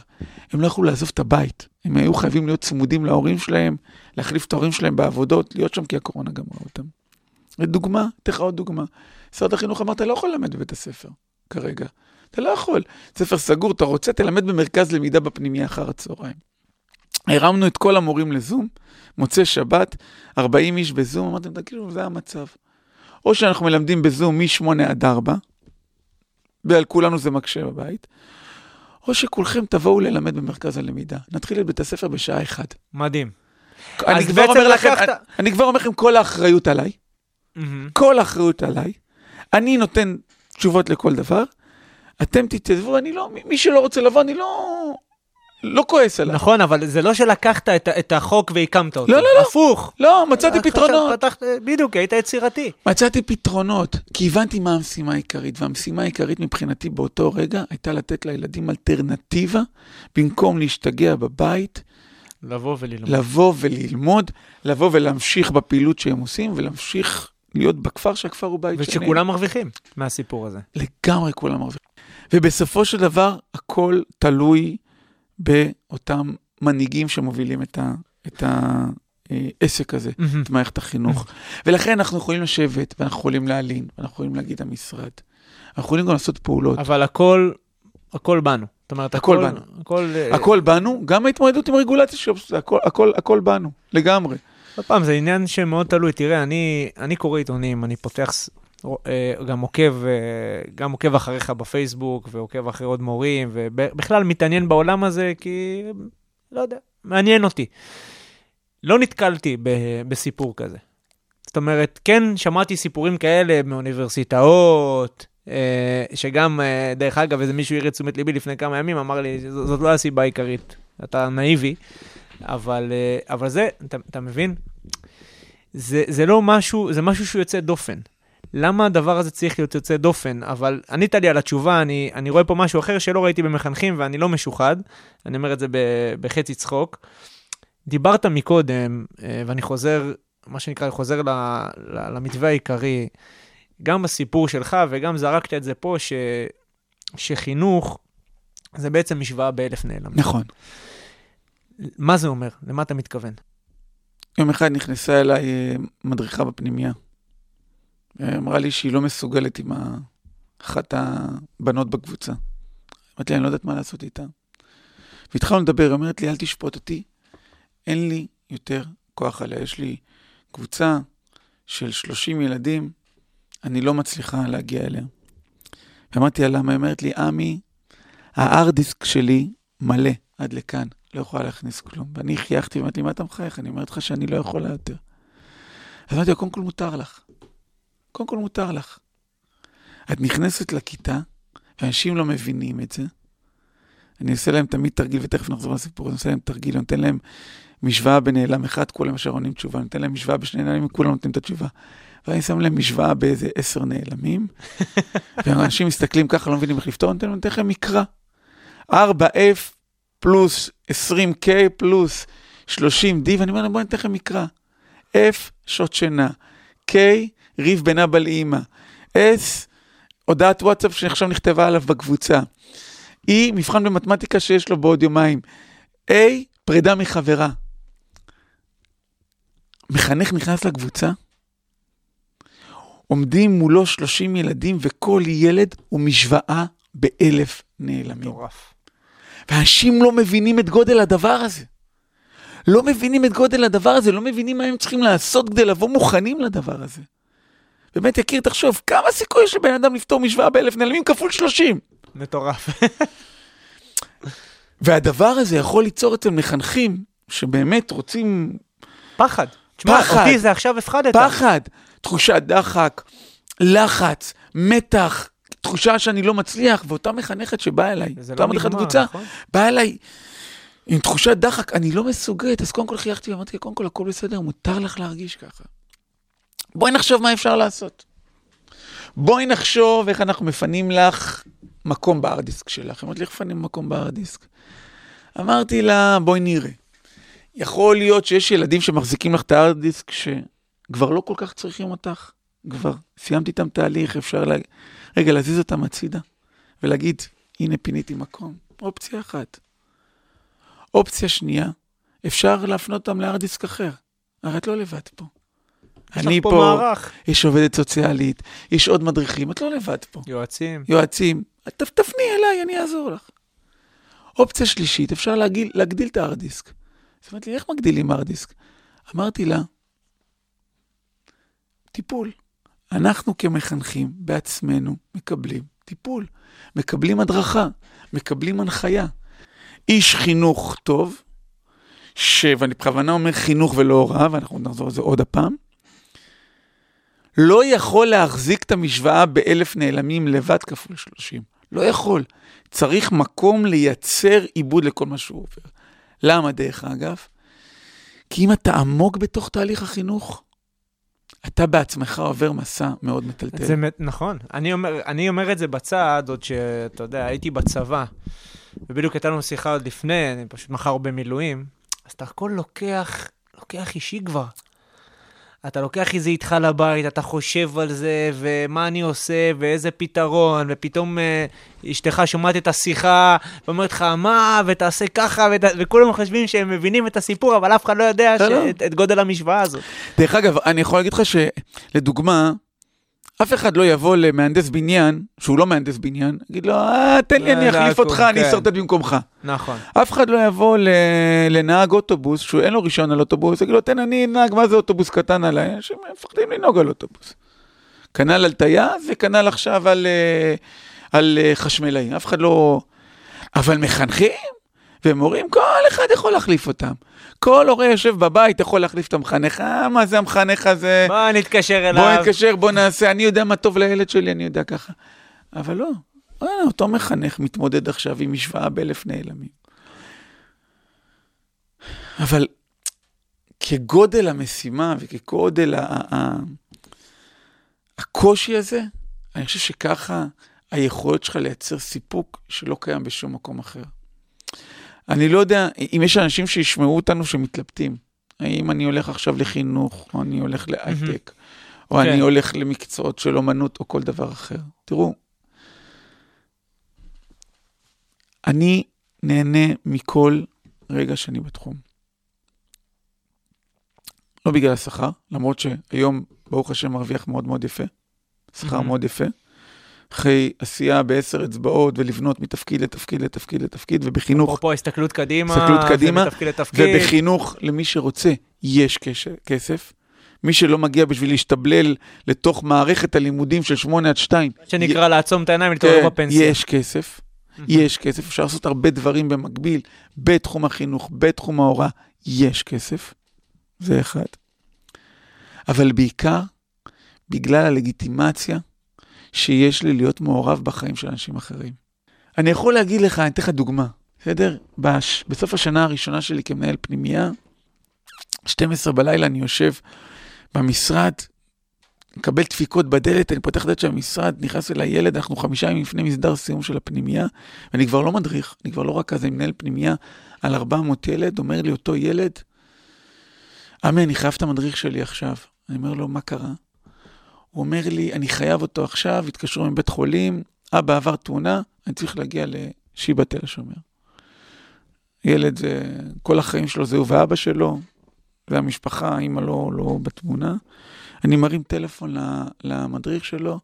הם לא יכלו לעזוב את הבית. הם היו חייבים להיות צמודים להורים שלהם, להחליף את ההורים שלהם בעבודות, להיות שם כי הקורונה גמרה אותם. ודוגמה, אתן לך עוד דוגמה. משרד החינוך אמר, אתה לא יכול ללמד בבית הספר כרגע. אתה לא יכול. ספר סגור, אתה רוצה, תלמד במרכז למידה בפנימייה אחר הצהריים. הרמנו את כל המורים לזום, מוצאי שבת, 40 איש בזום, אמרתם, תגידו, זה המצב. או שאנחנו מלמדים בזום מ-8 עד 4, ועל כולנו זה מקשה בבית, או שכולכם תבואו ללמד במרכז הלמידה. נתחיל את בית הספר בשעה 1.
מדהים.
אני כבר אומר לכם,
לקחת-
אני, אני כבר אומר לכם, כל האחריות עליי,
מהמם.
כל האחריות עליי. אני נותן תשובות לכל דבר. אתם תתייצבו, אני לא, מי שלא רוצה לבוא, אני לא, לא כועס עליו.
נכון, אבל זה לא שלקחת את, את החוק והקמת אותו.
לא, לא, לא.
הפוך.
לא, מצאתי פתרונות.
פתחת, בדיוק, היית יצירתי.
מצאתי פתרונות, כי הבנתי מה המשימה העיקרית, והמשימה העיקרית מבחינתי באותו רגע הייתה לתת לילדים אלטרנטיבה, במקום להשתגע בבית,
לבוא וללמוד.
לבוא וללמוד, לבוא ולהמשיך בפעילות שהם עושים, ולהמשיך להיות בכפר שהכפר הוא בית שני.
ושכולם מרוויחים מהסיפור הזה.
לגמרי כולם מרוויחים. ובסופו של דבר, הכל תלוי באותם מנהיגים שמובילים את, ה, את העסק הזה,
מהמם.
את מערכת החינוך. ולכן אנחנו יכולים לשבת, ואנחנו יכולים להלין, ואנחנו יכולים להגיד המשרד. אנחנו יכולים גם לעשות פעולות.
אבל הכל, הכל בנו. זאת אומרת,
הכל
הכל
בנו.
הכל, אה,
הכל בנו, גם ההתמודדות עם רגולציה שלו, הכל, הכל, הכל בנו, לגמרי.
עוד פעם, זה עניין שמאוד תלוי. תראה, אני, אני קורא עיתונים, אני פותח, גם עוקב, אה, גם עוקב אחריך בפייסבוק, ועוקב אחרי עוד מורים, ובכלל מתעניין בעולם הזה, כי, לא יודע, מעניין אותי. לא נתקלתי ב- בסיפור כזה. זאת אומרת, כן שמעתי סיפורים כאלה מאוניברסיטאות, אה, שגם, אה, דרך אגב, איזה מישהו העיר את תשומת ליבי לפני כמה ימים, אמר לי, "ז- זאת לא הסיבה העיקרית, אתה נאיבי, אבל, אה, אבל זה, אתה, אתה מבין? זה, זה לא משהו, זה משהו שהוא יוצא דופן. למה הדבר הזה צריך להיות יוצא דופן? אבל ענית לי על התשובה, אני, אני רואה פה משהו אחר שלא ראיתי במחנכים ואני לא משוחד, אני אומר את זה ב- בחצי צחוק. דיברת מקודם, אה, ואני חוזר, מה שנקרא, חוזר ל, ל, למתווה העיקרי, גם בסיפור שלך וגם זרקת את זה פה, ש, שחינוך זה בעצם משוואה באלף נעלמים.
נכון.
מה זה אומר? למה אתה מתכוון?
יום אחד נכנסה אליי אה, מדריכה בפנימייה. אה, אמרה לי שהיא לא מסוגלת עם אחת הבנות בקבוצה. אמרתי לה, אני לא יודעת מה לעשות איתה. והתחלנו לדבר, היא אומרת לי, אל תשפוט אותי, אין לי יותר כוח עליה. יש לי קבוצה של 30 ילדים, אני לא מצליחה להגיע אליה. ואמרתי לה, למה? היא אומרת לי, עמי, ההארד דיסק שלי מלא עד לכאן, לא יכולה להכניס כלום. ואני חייכתי ואמרתי לי, מה אתה מחייך? אני אומרת לך שאני לא יכולה יותר. אז אמרתי לה, קודם כל מותר לך. קודם כל מותר לך. את נכנסת לכיתה, ואנשים לא מבינים את זה. אני עושה להם תמיד תרגיל, ותכף נחזור לסיפור, אני עושה להם תרגיל, אני נותן להם משוואה בנעלם אחד, כולם ישר עונים תשובה, אני נותן להם משוואה בשני נעלמים, כולם נותנים את התשובה. ואני שם להם משוואה באיזה עשר נעלמים, ואנשים מסתכלים ככה, לא מבינים איך לפתור, אני נותן לכם מקרא. 4F פלוס 20K פלוס 30D, ואני אומר להם, בואו ניתן לכם מקרא. F, שעות שינה. K, ריב בין אבא לאמא. S, הודעת וואטסאפ שעכשיו נכתבה עליו בקבוצה. E, מבחן במתמטיקה שיש לו בעוד יומיים. A, פרידה מחברה. מחנך נכנס לקבוצה, עומדים מולו 30 ילדים, וכל ילד הוא משוואה באלף נעלמים.
מטורף.
ואנשים לא מבינים את גודל הדבר הזה. לא מבינים את גודל הדבר הזה, לא מבינים מה הם צריכים לעשות כדי לבוא מוכנים לדבר הזה. באמת, יקיר, תחשוב, כמה סיכוי יש לבן אדם לפתור משוואה באלף נעלמים כפול 30?
מטורף.
והדבר הזה יכול ליצור אצל מחנכים שבאמת רוצים
פחד. תשמע,
פחד.
אותי זה עכשיו הפחדת.
פחד, תחושת דחק, לחץ, מתח, תחושה שאני לא מצליח, ואותה מחנכת שבאה אליי, אותה
לא
מדריכת קבוצה,
נכון?
באה אליי עם תחושת דחק, אני לא מסוגלת, אז קודם כל חייכתי ואמרתי, קודם כל הכל בסדר, מותר לך להרגיש ככה. בואי נחשוב מה אפשר לעשות. בואי נחשוב איך אנחנו מפנים לך מקום בארדיסק שלך. אמרתי לי, איך מפנים מקום בארדיסק? אמרתי לה, בואי נראה. יכול להיות שיש ילדים שמחזיקים לך את הארדיסק שכבר לא כל כך צריכים אותך, כבר סיימתי איתם תהליך, אפשר לה... רגע, להזיז אותם הצידה ולהגיד, הנה פיניתי מקום. אופציה אחת. אופציה שנייה, אפשר להפנות אותם לארדיסק אחר. הרי את לא לבד פה. אני
פה מערך.
יש עובדת סוציאלית, יש עוד מדריכים, את לא לבד פה.
יועצים.
יועצים, ת, תפני אליי, אני אעזור לך. אופציה שלישית, אפשר להגיל, להגדיל את הארדיסק. אז אמרתי לי, איך מגדילים ארדיסק? אמרתי לה, טיפול. אנחנו כמחנכים בעצמנו מקבלים טיפול, מקבלים הדרכה, מקבלים הנחיה. איש חינוך טוב, ש... ואני בכוונה אומר חינוך ולא הוראה, ואנחנו נחזור לזה עוד הפעם, לא יכול להחזיק את המשוואה באלף נעלמים לבד כפול 30. לא יכול. צריך מקום לייצר עיבוד לכל מה שהוא עובר. למה, דרך אגב? כי אם אתה עמוק בתוך תהליך החינוך, אתה בעצמך עובר מסע מאוד מטלטל.
זה נכון. אני אומר, אני אומר את זה בצד, עוד שאתה יודע, הייתי בצבא, ובדיוק הייתה לנו שיחה עוד לפני, אני פשוט מחר במילואים, אז אתה הכל לוקח, לוקח אישי כבר. אתה לוקח את זה איתך לבית, אתה חושב על זה, ומה אני עושה, ואיזה פתרון, ופתאום אה, אשתך שומעת את השיחה, ואומרת לך, מה, ותעשה ככה, ות... וכולם חושבים שהם מבינים את הסיפור, אבל אף אחד לא יודע
לא, לא.
ש... את, את גודל המשוואה הזאת.
דרך אגב, אני יכול להגיד לך שלדוגמה, אף אחד לא יבוא למהנדס בניין, שהוא לא מהנדס בניין, יגיד לו, אה, תן לי,
לא,
אני אחליף אותך,
כן.
אני אשרטט במקומך.
נכון.
אף אחד לא יבוא לנהג אוטובוס, שהוא אין לו רישיון על אוטובוס, יגיד לו, תן אני נהג, מה זה אוטובוס קטן עליי? אנשים מפחדים לנהוג על אוטובוס. כנ"ל על טייס וכנ"ל עכשיו על, אה, על אה, חשמלאי. אף אחד לא... אבל מחנכים ומורים, כל אחד יכול להחליף אותם. כל הורה יושב בבית, יכול להחליף את המחנך. אה, מה זה המחנך הזה?
בוא נתקשר אליו.
בוא נתקשר, בוא נעשה, אני יודע מה טוב לילד שלי, אני יודע ככה. אבל לא, אה, אותו מחנך מתמודד עכשיו עם משוואה באלף נעלמים. אבל כגודל המשימה וכגודל ה- ה- הקושי הזה, אני חושב שככה היכולת שלך לייצר סיפוק שלא קיים בשום מקום אחר. אני לא יודע אם יש אנשים שישמעו אותנו שמתלבטים. האם אני הולך עכשיו לחינוך, או אני הולך להייטק, או
כן.
אני הולך למקצועות של אומנות או כל דבר אחר. תראו, אני נהנה מכל רגע שאני בתחום. לא בגלל השכר, למרות שהיום, ברוך השם, מרוויח מאוד מאוד יפה. שכר
מהמם.
מאוד יפה. אחרי עשייה בעשר אצבעות ולבנות מתפקיד לתפקיד לתפקיד לתפקיד, ובחינוך
אפרופו הסתכלות קדימה.
הסתכלות קדימה,
ומתפקיד לתפקיד.
ובחינוך, למי שרוצה, יש קש- כסף. מי שלא מגיע בשביל להשתבלל לתוך מערכת הלימודים של 8 עד 2,
שנקרא לעצום את העיניים ולהתעורר
כן,
בפנסיה.
יש כסף. יש כסף, אפשר לעשות הרבה דברים במקביל, בתחום החינוך, בתחום ההוראה, יש כסף, זה אחד. אבל בעיקר, בגלל הלגיטימציה שיש לי להיות מעורב בחיים של אנשים אחרים. אני יכול להגיד לך, אני אתן לך דוגמה, בסדר? בש... בסוף השנה הראשונה שלי כמנהל פנימייה, 12 בלילה אני יושב במשרד, מקבל דפיקות בדלת, אני פותח את הדלת של המשרד, נכנס אליי ילד, אנחנו חמישה ימים לפני מסדר סיום של הפנימייה, ואני כבר לא מדריך, אני כבר לא רק כזה מנהל פנימייה על 400 ילד, אומר לי אותו ילד, עמי, אני חייב את המדריך שלי עכשיו. אני אומר לו, מה קרה? הוא אומר לי, אני חייב אותו עכשיו, התקשרו מבית חולים, אבא עבר תאונה, אני צריך להגיע לשיבא תל השומר. ילד, זה, כל החיים שלו זה הוא ואבא שלו, והמשפחה, אימא לא, לא בתמונה. אני מרים טלפון למדריך שלו,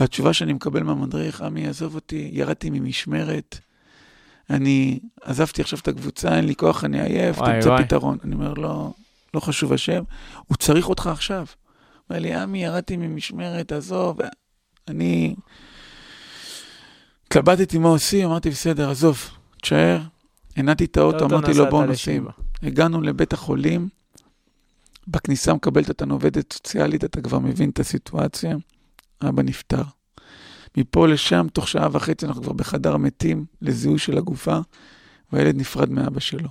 והתשובה שאני מקבל מהמדריך, עמי, עזוב אותי, ירדתי ממשמרת, אני עזבתי עכשיו את הקבוצה, אין לי כוח, אני עייף, תמצא פתרון. אני אומר לו, לא חשוב השם, הוא צריך אותך עכשיו. אומר לי, עמי, ירדתי ממשמרת, עזוב, אני... התלבטתי מה עושים, אמרתי, בסדר, עזוב, תשאר. הנעתי את האוטו, אמרתי לו, בוא נוסעים. הגענו לבית החולים, בכניסה מקבלת אותנו עובדת סוציאלית, אתה כבר מבין את הסיטואציה, אבא נפטר. מפה לשם, תוך שעה וחצי אנחנו כבר בחדר מתים לזיהוי של הגופה, והילד נפרד מאבא שלו.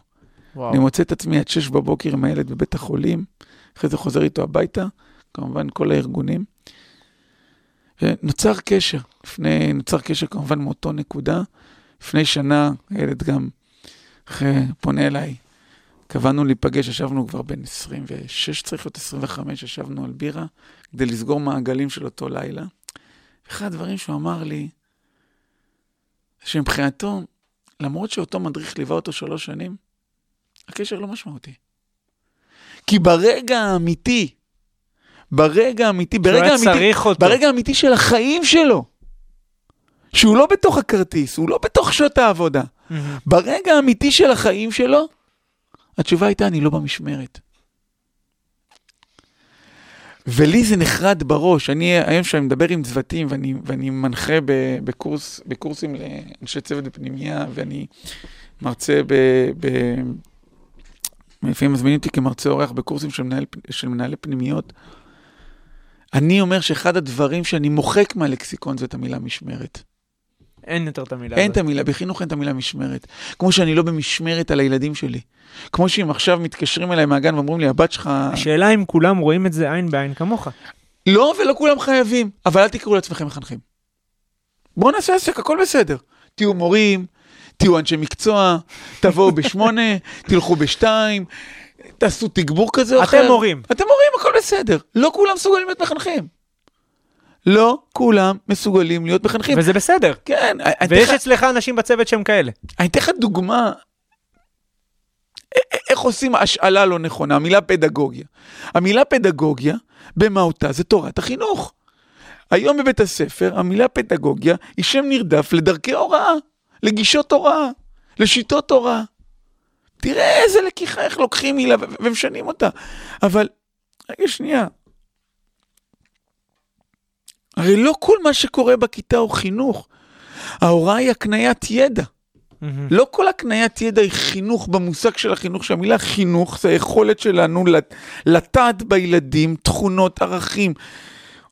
וואו. אני מוצא את עצמי עד שש בבוקר עם הילד בבית החולים, אחרי זה חוזר איתו הביתה, כמובן כל הארגונים. ונוצר קשר, לפני, נוצר קשר כמובן מאותו נקודה. לפני שנה הילד גם פונה אליי, קבענו להיפגש, ישבנו כבר בין 26, צריך להיות 25, ישבנו על בירה, כדי לסגור מעגלים של אותו לילה. אחד הדברים שהוא אמר לי, שמבחינתו, למרות שאותו מדריך ליווה אותו שלוש שנים, הקשר לא משמעותי. כי ברגע האמיתי, ברגע האמיתי, ברגע האמיתי, ברגע האמיתי של החיים שלו, שהוא לא בתוך הכרטיס, הוא לא בתוך שעות העבודה, mm-hmm. ברגע האמיתי של החיים שלו, התשובה הייתה, אני לא במשמרת. ולי זה נחרד בראש. אני, היום כשאני מדבר עם צוותים ואני, ואני מנחה בקורס, בקורסים לאנשי צוות בפנימייה, ואני מרצה ב... ב לפעמים מזמינים אותי כמרצה אורח בקורסים של, מנהל, של מנהלי פנימיות. אני אומר שאחד הדברים שאני מוחק מהלקסיקון זה את המילה משמרת.
אין יותר את המילה
הזאת. אין את המילה, בחינוך אין את המילה משמרת. כמו שאני לא במשמרת על הילדים שלי. כמו שאם עכשיו מתקשרים אליי מהגן ואומרים לי, הבת שלך...
השאלה אם כולם רואים את זה עין בעין כמוך.
לא, ולא כולם חייבים, אבל אל תקראו לעצמכם מחנכים. בואו נעשה עסק, הכל בסדר. תהיו מורים, תהיו אנשי מקצוע, תבואו בשמונה, תלכו בשתיים, תעשו תגבור כזה או אחר.
אתם מורים.
אתם מורים, הכל בסדר. לא כולם מסוגלים להיות מחנכים. לא כולם מסוגלים להיות מחנכים.
וזה בסדר.
כן.
ויש אצלך אנשים בצוות שהם כאלה.
אני אתן לך דוגמה, איך עושים השאלה לא נכונה, המילה פדגוגיה. המילה פדגוגיה, במהותה זה תורת החינוך. היום בבית הספר, המילה פדגוגיה היא שם נרדף לדרכי הוראה, לגישות הוראה, לשיטות הוראה. תראה איזה לקיחה, איך לוקחים מילה ומשנים אותה. אבל, רגע שנייה, הרי לא כל מה שקורה בכיתה הוא חינוך. ההוראה היא הקניית ידע. Mm-hmm. לא כל הקניית ידע היא חינוך במושג של החינוך, שהמילה חינוך זה היכולת שלנו לטעת בילדים תכונות, ערכים,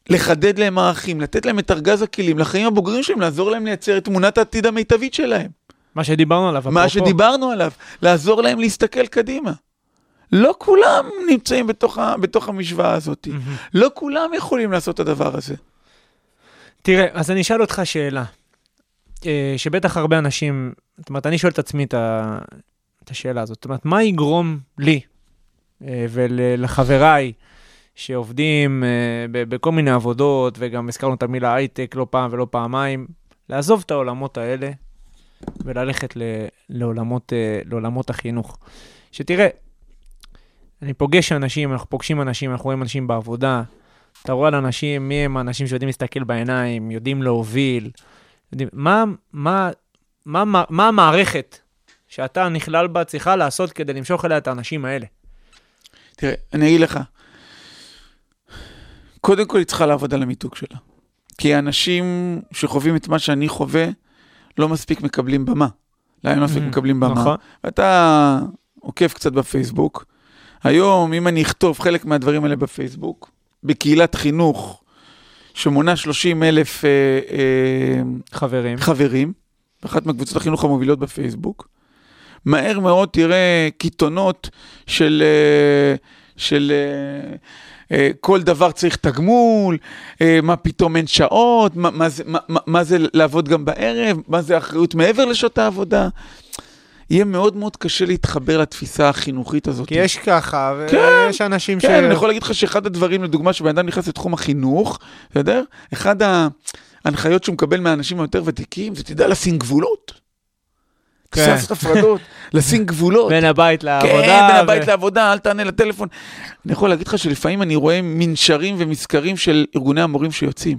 לחדד להם ערכים, לתת להם את ארגז הכלים לחיים הבוגרים שלהם, לעזור להם לייצר את תמונת העתיד המיטבית שלהם.
מה שדיברנו עליו,
מה אפרופו. שדיברנו עליו, לעזור להם להסתכל קדימה. לא כולם נמצאים בתוך, ה, בתוך המשוואה הזאת. Mm-hmm. לא כולם יכולים לעשות את הדבר הזה.
תראה, אז אני אשאל אותך שאלה, אה, שבטח הרבה אנשים, זאת אומרת, אני שואל את עצמי את השאלה הזאת, זאת אומרת, מה יגרום לי אה, ולחבריי שעובדים אה, בכל מיני עבודות, וגם הזכרנו את המילה הייטק לא פעם ולא פעמיים, לעזוב את העולמות האלה וללכת לעולמות, לעולמות החינוך. שתראה, אני פוגש אנשים, אנחנו פוגשים אנשים, אנחנו רואים אנשים בעבודה, אתה רואה על אנשים, מי הם האנשים שיודעים להסתכל בעיניים, יודעים להוביל. יודעים, מה, מה, מה, מה, מה המערכת שאתה נכלל בה צריכה לעשות כדי למשוך אליה את האנשים האלה?
תראה, אני אגיד לך, קודם כל היא צריכה לעבוד על המיתוג שלה. כי האנשים שחווים את מה שאני חווה, לא מספיק מקבלים במה. למה לא מספיק
Mhm.
מקבלים במה?
נכון.
ואתה עוקב קצת בפייסבוק. היום, אם אני אכתוב חלק מהדברים האלה בפייסבוק, בקהילת חינוך שמונה 30 אלף אה, אה,
חברים.
חברים, אחת מקבוצות החינוך המובילות בפייסבוק, מהר מאוד תראה קיתונות של, אה, של אה, כל דבר צריך תגמול, אה, מה פתאום אין שעות, מה, מה, זה, מה, מה- זה לעבוד גם בערב, מה זה אחריות מעבר לשעות העבודה. יהיה מאוד מאוד קשה להתחבר לתפיסה החינוכית הזאת.
כי יש ככה,
כן,
ויש אנשים ש...
כן, אני יכול להגיד לך שאחד הדברים, לדוגמה, שבן אדם נכנס לתחום החינוך, בסדר? אחד ההנחיות שהוא מקבל מהאנשים היותר ותיקים, זה תדע לשים גבולות.
כן.
תעשה לעשות הפרדות, לשים גבולות.
בין הבית לעבודה.
כן, בין הבית
ו-
לעבודה, אל תענה לטלפון. אני יכול להגיד לך שלפעמים אני רואה מנשרים ומזכרים של ארגוני המורים שיוצאים.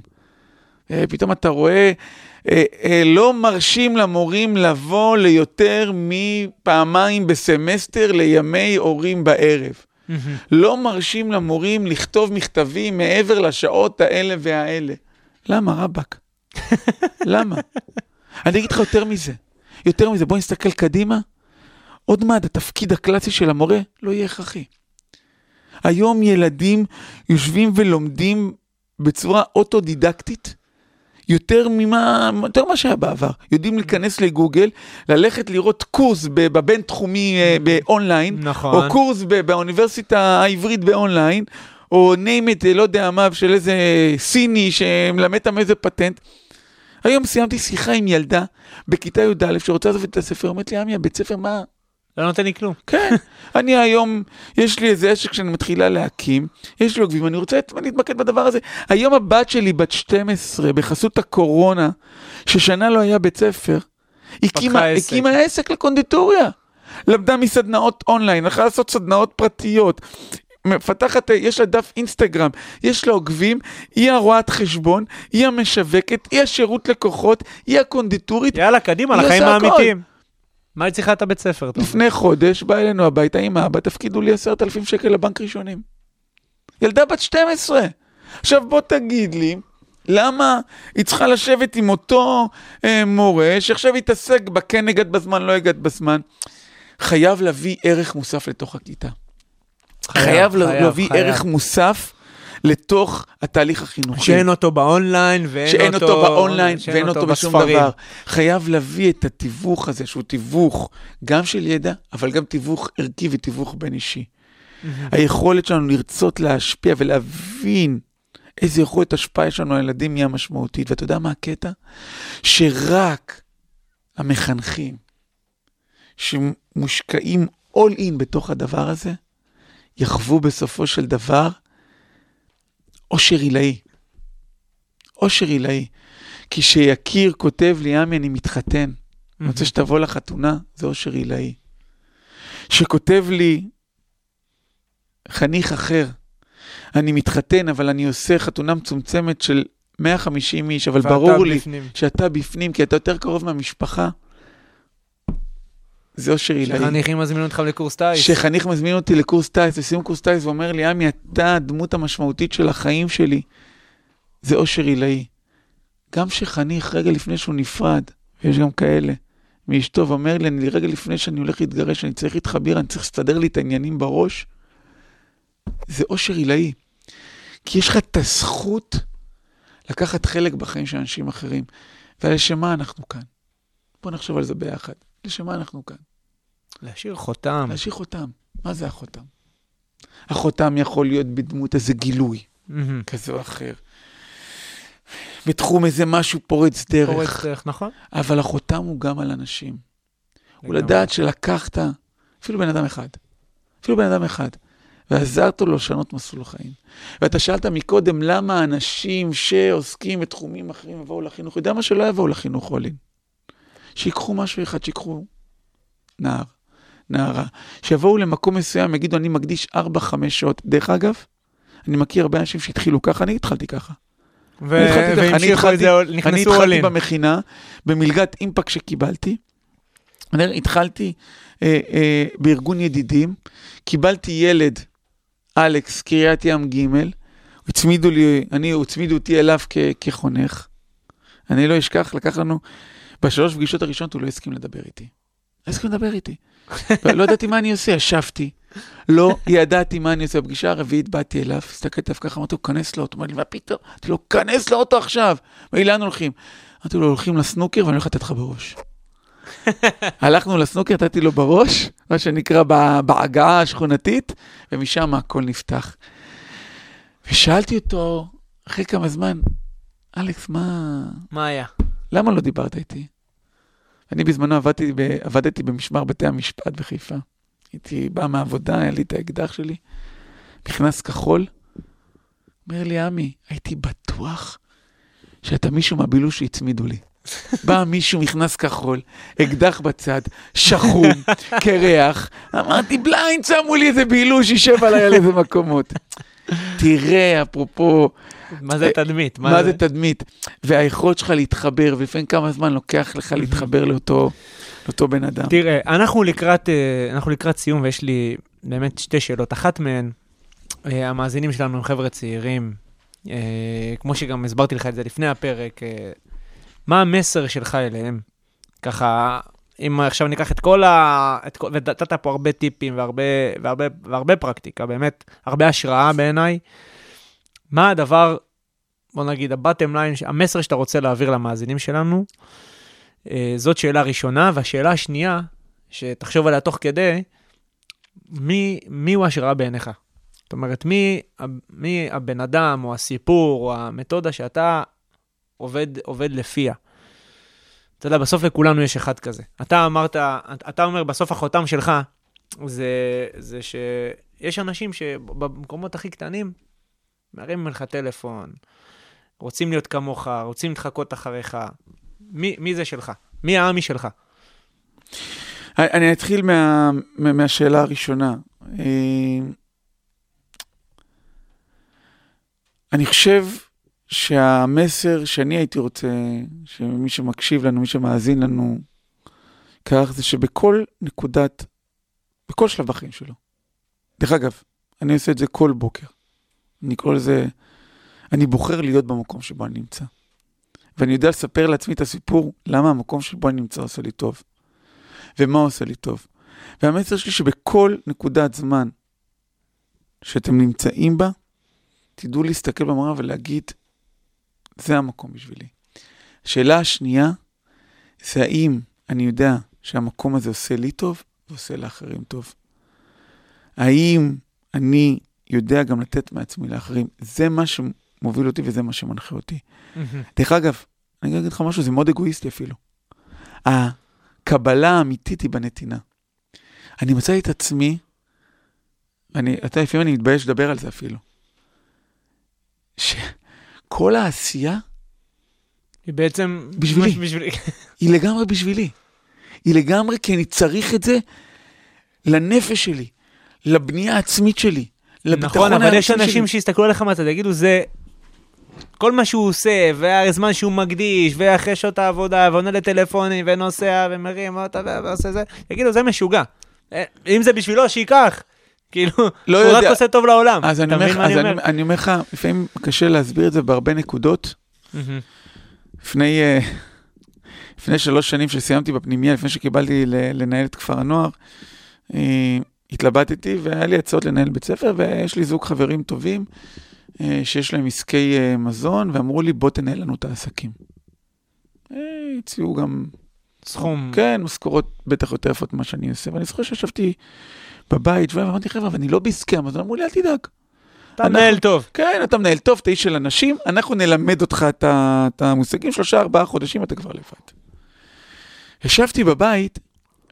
אה, פתאום אתה רואה, אה, אה, לא מרשים למורים לבוא ליותר מפעמיים בסמסטר לימי הורים בערב. לא מרשים למורים לכתוב מכתבים מעבר לשעות האלה והאלה. למה, רבאק? למה? אני אגיד לך יותר מזה. יותר מזה, בוא נסתכל קדימה. עוד מעט התפקיד הקלאסי של המורה לא יהיה הכרחי. היום ילדים יושבים ולומדים בצורה אוטודידקטית יותר ממה, יותר ממה שהיה בעבר. יודעים להיכנס לגוגל, ללכת לראות קורס בבינתחומי אה, באונליין,
נכון.
או קורס באוניברסיטה העברית באונליין, או name it, לא יודע מה, של איזה סיני שמלמד אותם איזה פטנט. היום סיימתי שיחה עם ילדה בכיתה י"א שרוצה לעזוב את הספר, אומרת לי, עמי, הבית ספר, מה?
לא נותן לי כלום.
כן, אני היום, יש לי איזה עסק שאני מתחילה להקים, יש לי עוקבים, אני רוצה להתמקד בדבר הזה. היום הבת שלי, בת 12, בחסות הקורונה, ששנה לא היה בית ספר, הקימה,
עסק.
הקימה עסק לקונדיטוריה. למדה מסדנאות אונליין, הלכה לעשות סדנאות פרטיות. מפתחת, יש לה דף אינסטגרם, יש לה עוקבים, היא הרואת חשבון, היא המשווקת, היא השירות לקוחות, היא הקונדיטורית.
יאללה, קדימה, לחיים. האמיתיים. מה היא צריכה את הבית ספר?
לפני חודש בא אלינו הביתה עם אבא, תפקידו לי עשרת אלפים שקל לבנק ראשונים. ילדה בת 12. עכשיו בוא תגיד לי, למה היא צריכה לשבת עם אותו אה, מורה שעכשיו יתעסק בה, כן הגעת בזמן, לא הגעת בזמן? חייב להביא ערך מוסף לתוך הכיתה. חייב, להביא. ערך מוסף לתוך התהליך החינוכי.
שאין אותו באונליין, ואין
שאין
אותו...
אותו באונליין
שאין
ואין אותו בשום
בספרים.
דבר. חייב להביא את התיווך הזה, שהוא תיווך גם של ידע, אבל גם תיווך ערכי ותיווך בין אישי. היכולת שלנו לרצות להשפיע ולהבין איזה יכולת השפעה יש לנו על הילדים היא המשמעותית. ואתה יודע מה הקטע? שרק המחנכים שמושקעים all in בתוך הדבר הזה, יחוו בסופו של דבר עושר עילאי. עושר עילאי. כי שיקיר כותב לי, עמי, אני מתחתן. אני רוצה שתבוא לחתונה, זה אושר עילאי. שכותב לי חניך אחר, אני מתחתן, אבל אני עושה חתונה מצומצמת של 150 איש, אבל ברור לי
בפנים.
שאתה בפנים, כי אתה יותר קרוב מהמשפחה. זה אושר עילאי.
שחניכים מזמינים אותך לקורס טיס.
שחניך מזמין אותי לקורס טיס, לסיום קורס טיס, ואומר לי, עמי, אתה הדמות המשמעותית של החיים שלי. זה אושר עילאי. גם שחניך, רגע לפני שהוא נפרד, ויש גם כאלה, מאשתו, ואומר לי, אני רגע לפני שאני הולך להתגרש, אני צריך בירה, אני צריך לסדר לי את העניינים בראש, זה אושר עילאי. כי יש לך את הזכות לקחת חלק בחיים של אנשים אחרים. ולשם מה אנחנו כאן? בוא נחשוב על זה ביחד. לשם מה אנחנו כאן?
להשאיר חותם.
להשאיר חותם. מה זה החותם? החותם יכול להיות בדמות איזה גילוי
מהמם.
כזה או אחר. בתחום איזה משהו פורץ דרך.
פורץ דרך, נכון?
אבל החותם הוא גם על אנשים. הוא. לדעת שלקחת אפילו בן אדם אחד, אפילו בן אדם אחד, ועזרת לו לשנות מסלול חיים. ואתה שאלת מקודם, למה אנשים שעוסקים בתחומים אחרים יבואו לחינוך? יודע מה שלא יבואו לחינוך עולים. שיקחו משהו אחד, שיקחו נער, נערה, שיבואו למקום מסוים, יגידו, אני מקדיש 4-5 שעות. דרך אגב, אני מכיר הרבה אנשים שהתחילו ככה, אני התחלתי ככה.
ו-
אני התחלתי ככה, אני התחלתי-
זה,
אני התחלתי. במכינה, במלגת אימפקט שקיבלתי. אני התחלתי אה, אה, בארגון ידידים, קיבלתי ילד, אלכס, קריית ים ג', הצמידו לי, אני, הצמידו אותי אליו כ, כחונך. אני לא אשכח, לקח לנו, בשלוש פגישות הראשונות הוא לא הסכים לדבר איתי. לא הסכים לדבר איתי. לא ידעתי מה אני עושה, ישבתי. לא ידעתי מה אני עושה. בפגישה הרביעית באתי אליו, הסתכלתי עליו ככה, אמרתי לו, כנס לאוטו. אמר לי, מה פתאום? אמרתי לו, כנס לאוטו עכשיו. אמר לי, לאן הולכים? אמרתי לו, הולכים לסנוקר ואני הולך לתת לך בראש. הלכנו לסנוקר, נתתי לו בראש, מה שנקרא ב- בהגעה השכונתית, ומשם הכל נפתח. ושאלתי אותו, אחרי כמה זמן, אלכס, מה...
מה היה?
למה לא דיברת איתי? אני בזמנו עבדתי, ב, עבדתי במשמר בתי המשפט בחיפה. הייתי בא מהעבודה, היה לי את האקדח שלי, נכנס כחול, אומר לי, עמי, הייתי בטוח שאתה מישהו מהבילוש שהצמידו לי. בא מישהו, נכנס כחול, אקדח בצד, שחום, קרח, אמרתי, בליינד, שמו לי איזה בילוש, יישב עליי על איזה מקומות. תראה, אפרופו,
מה זה תדמית?
מה זה תדמית? והיכולת שלך להתחבר, ולפעמים כמה זמן לוקח לך להתחבר לאותו, לאותו בן אדם.
תראה, אנחנו לקראת, אה, אנחנו לקראת סיום, ויש לי באמת שתי שאלות. אחת מהן, אה, המאזינים שלנו הם חבר'ה צעירים, אה, כמו שגם הסברתי לך את זה לפני הפרק, אה, מה המסר שלך אליהם? ככה, אם עכשיו ניקח את כל ה... את כל... ונתת פה הרבה טיפים והרבה, והרבה, והרבה פרקטיקה, באמת, הרבה השראה בעיניי. מה הדבר, בוא נגיד, הבטם ליין, המסר שאתה רוצה להעביר למאזינים שלנו? אה, זאת שאלה ראשונה, והשאלה השנייה, שתחשוב עליה תוך כדי, מי, מי הוא השראה בעיניך? זאת אומרת, מי, מי הבן אדם, או הסיפור, או המתודה שאתה עובד, עובד לפיה? אתה יודע, בסוף לכולנו יש אחד כזה. אתה אמרת, אתה אומר, בסוף החותם שלך, זה, זה שיש אנשים שבמקומות הכי קטנים, מרים לך טלפון, רוצים להיות כמוך, רוצים להתחקות אחריך. מי, מי זה שלך? מי העמי שלך?
אני אתחיל מה, מה, מהשאלה הראשונה. אה, אני חושב שהמסר שאני הייתי רוצה, שמי שמקשיב לנו, מי שמאזין לנו, כך זה שבכל נקודת, בכל שלב בחיים שלו. דרך אגב, אני עושה את זה כל בוקר. אני קורא לזה, אני בוחר להיות במקום שבו אני נמצא. ואני יודע לספר לעצמי את הסיפור, למה המקום שבו אני נמצא עושה לי טוב. ומה עושה לי טוב. והמסר שלי שבכל נקודת זמן שאתם נמצאים בה, תדעו להסתכל במראה ולהגיד, זה המקום בשבילי. השאלה השנייה, זה האם אני יודע שהמקום הזה עושה לי טוב ועושה לאחרים טוב. האם אני יודע גם לתת מעצמי לאחרים? זה מה שמוביל אותי וזה מה שמנחה אותי. דרך אגב, אני אגיד לך משהו, זה מאוד אגואיסטי אפילו. הקבלה האמיתית היא בנתינה. אני מצא את עצמי, אני, אתה לפעמים אני מתבייש לדבר על זה אפילו, שכל העשייה
היא בעצם...
בשבילי.
בשבילי.
היא לגמרי בשבילי. היא לגמרי כי אני צריך את זה לנפש שלי, לבנייה העצמית שלי,
נכון, אבל יש אנשים שיסתכלו עליך מהצד, יגידו, זה... כל מה שהוא עושה, והזמן שהוא מקדיש, ואחרי שעות העבודה, ועונה לטלפונים, ונוסע, ומרים אותה, ועושה זה, יגידו, זה משוגע. אה, אם זה בשבילו, שייקח. כאילו,
לא
הוא
יודע.
רק עושה טוב לעולם.
אז אני אומר לך,
אני אומר?
אני אומר לך, לפעמים קשה להסביר את זה בהרבה נקודות. לפני, אה, לפני שלוש שנים שסיימתי בפנימייה, לפני שקיבלתי לנהל את כפר הנוער, אה, התלבטתי והיה לי הצעות לנהל בית ספר, ויש לי זוג חברים טובים אה, שיש להם עסקי אה, מזון, ואמרו לי, בוא תנהל לנו את העסקים. אה, הציעו גם,
סכום.
כן, משכורות בטח יותר יפות ממה שאני עושה, ואני זוכר שישבתי בבית, ואמרתי, חבר'ה, אבל אני לא בעסקי המזון, אמרו לי, אל תדאג.
אתה מנהל טוב.
כן, אתה מנהל טוב, אתה איש של אנשים, אנחנו נלמד אותך את, את המושגים, שלושה, ארבעה חודשים אתה כבר לבד. ישבתי בבית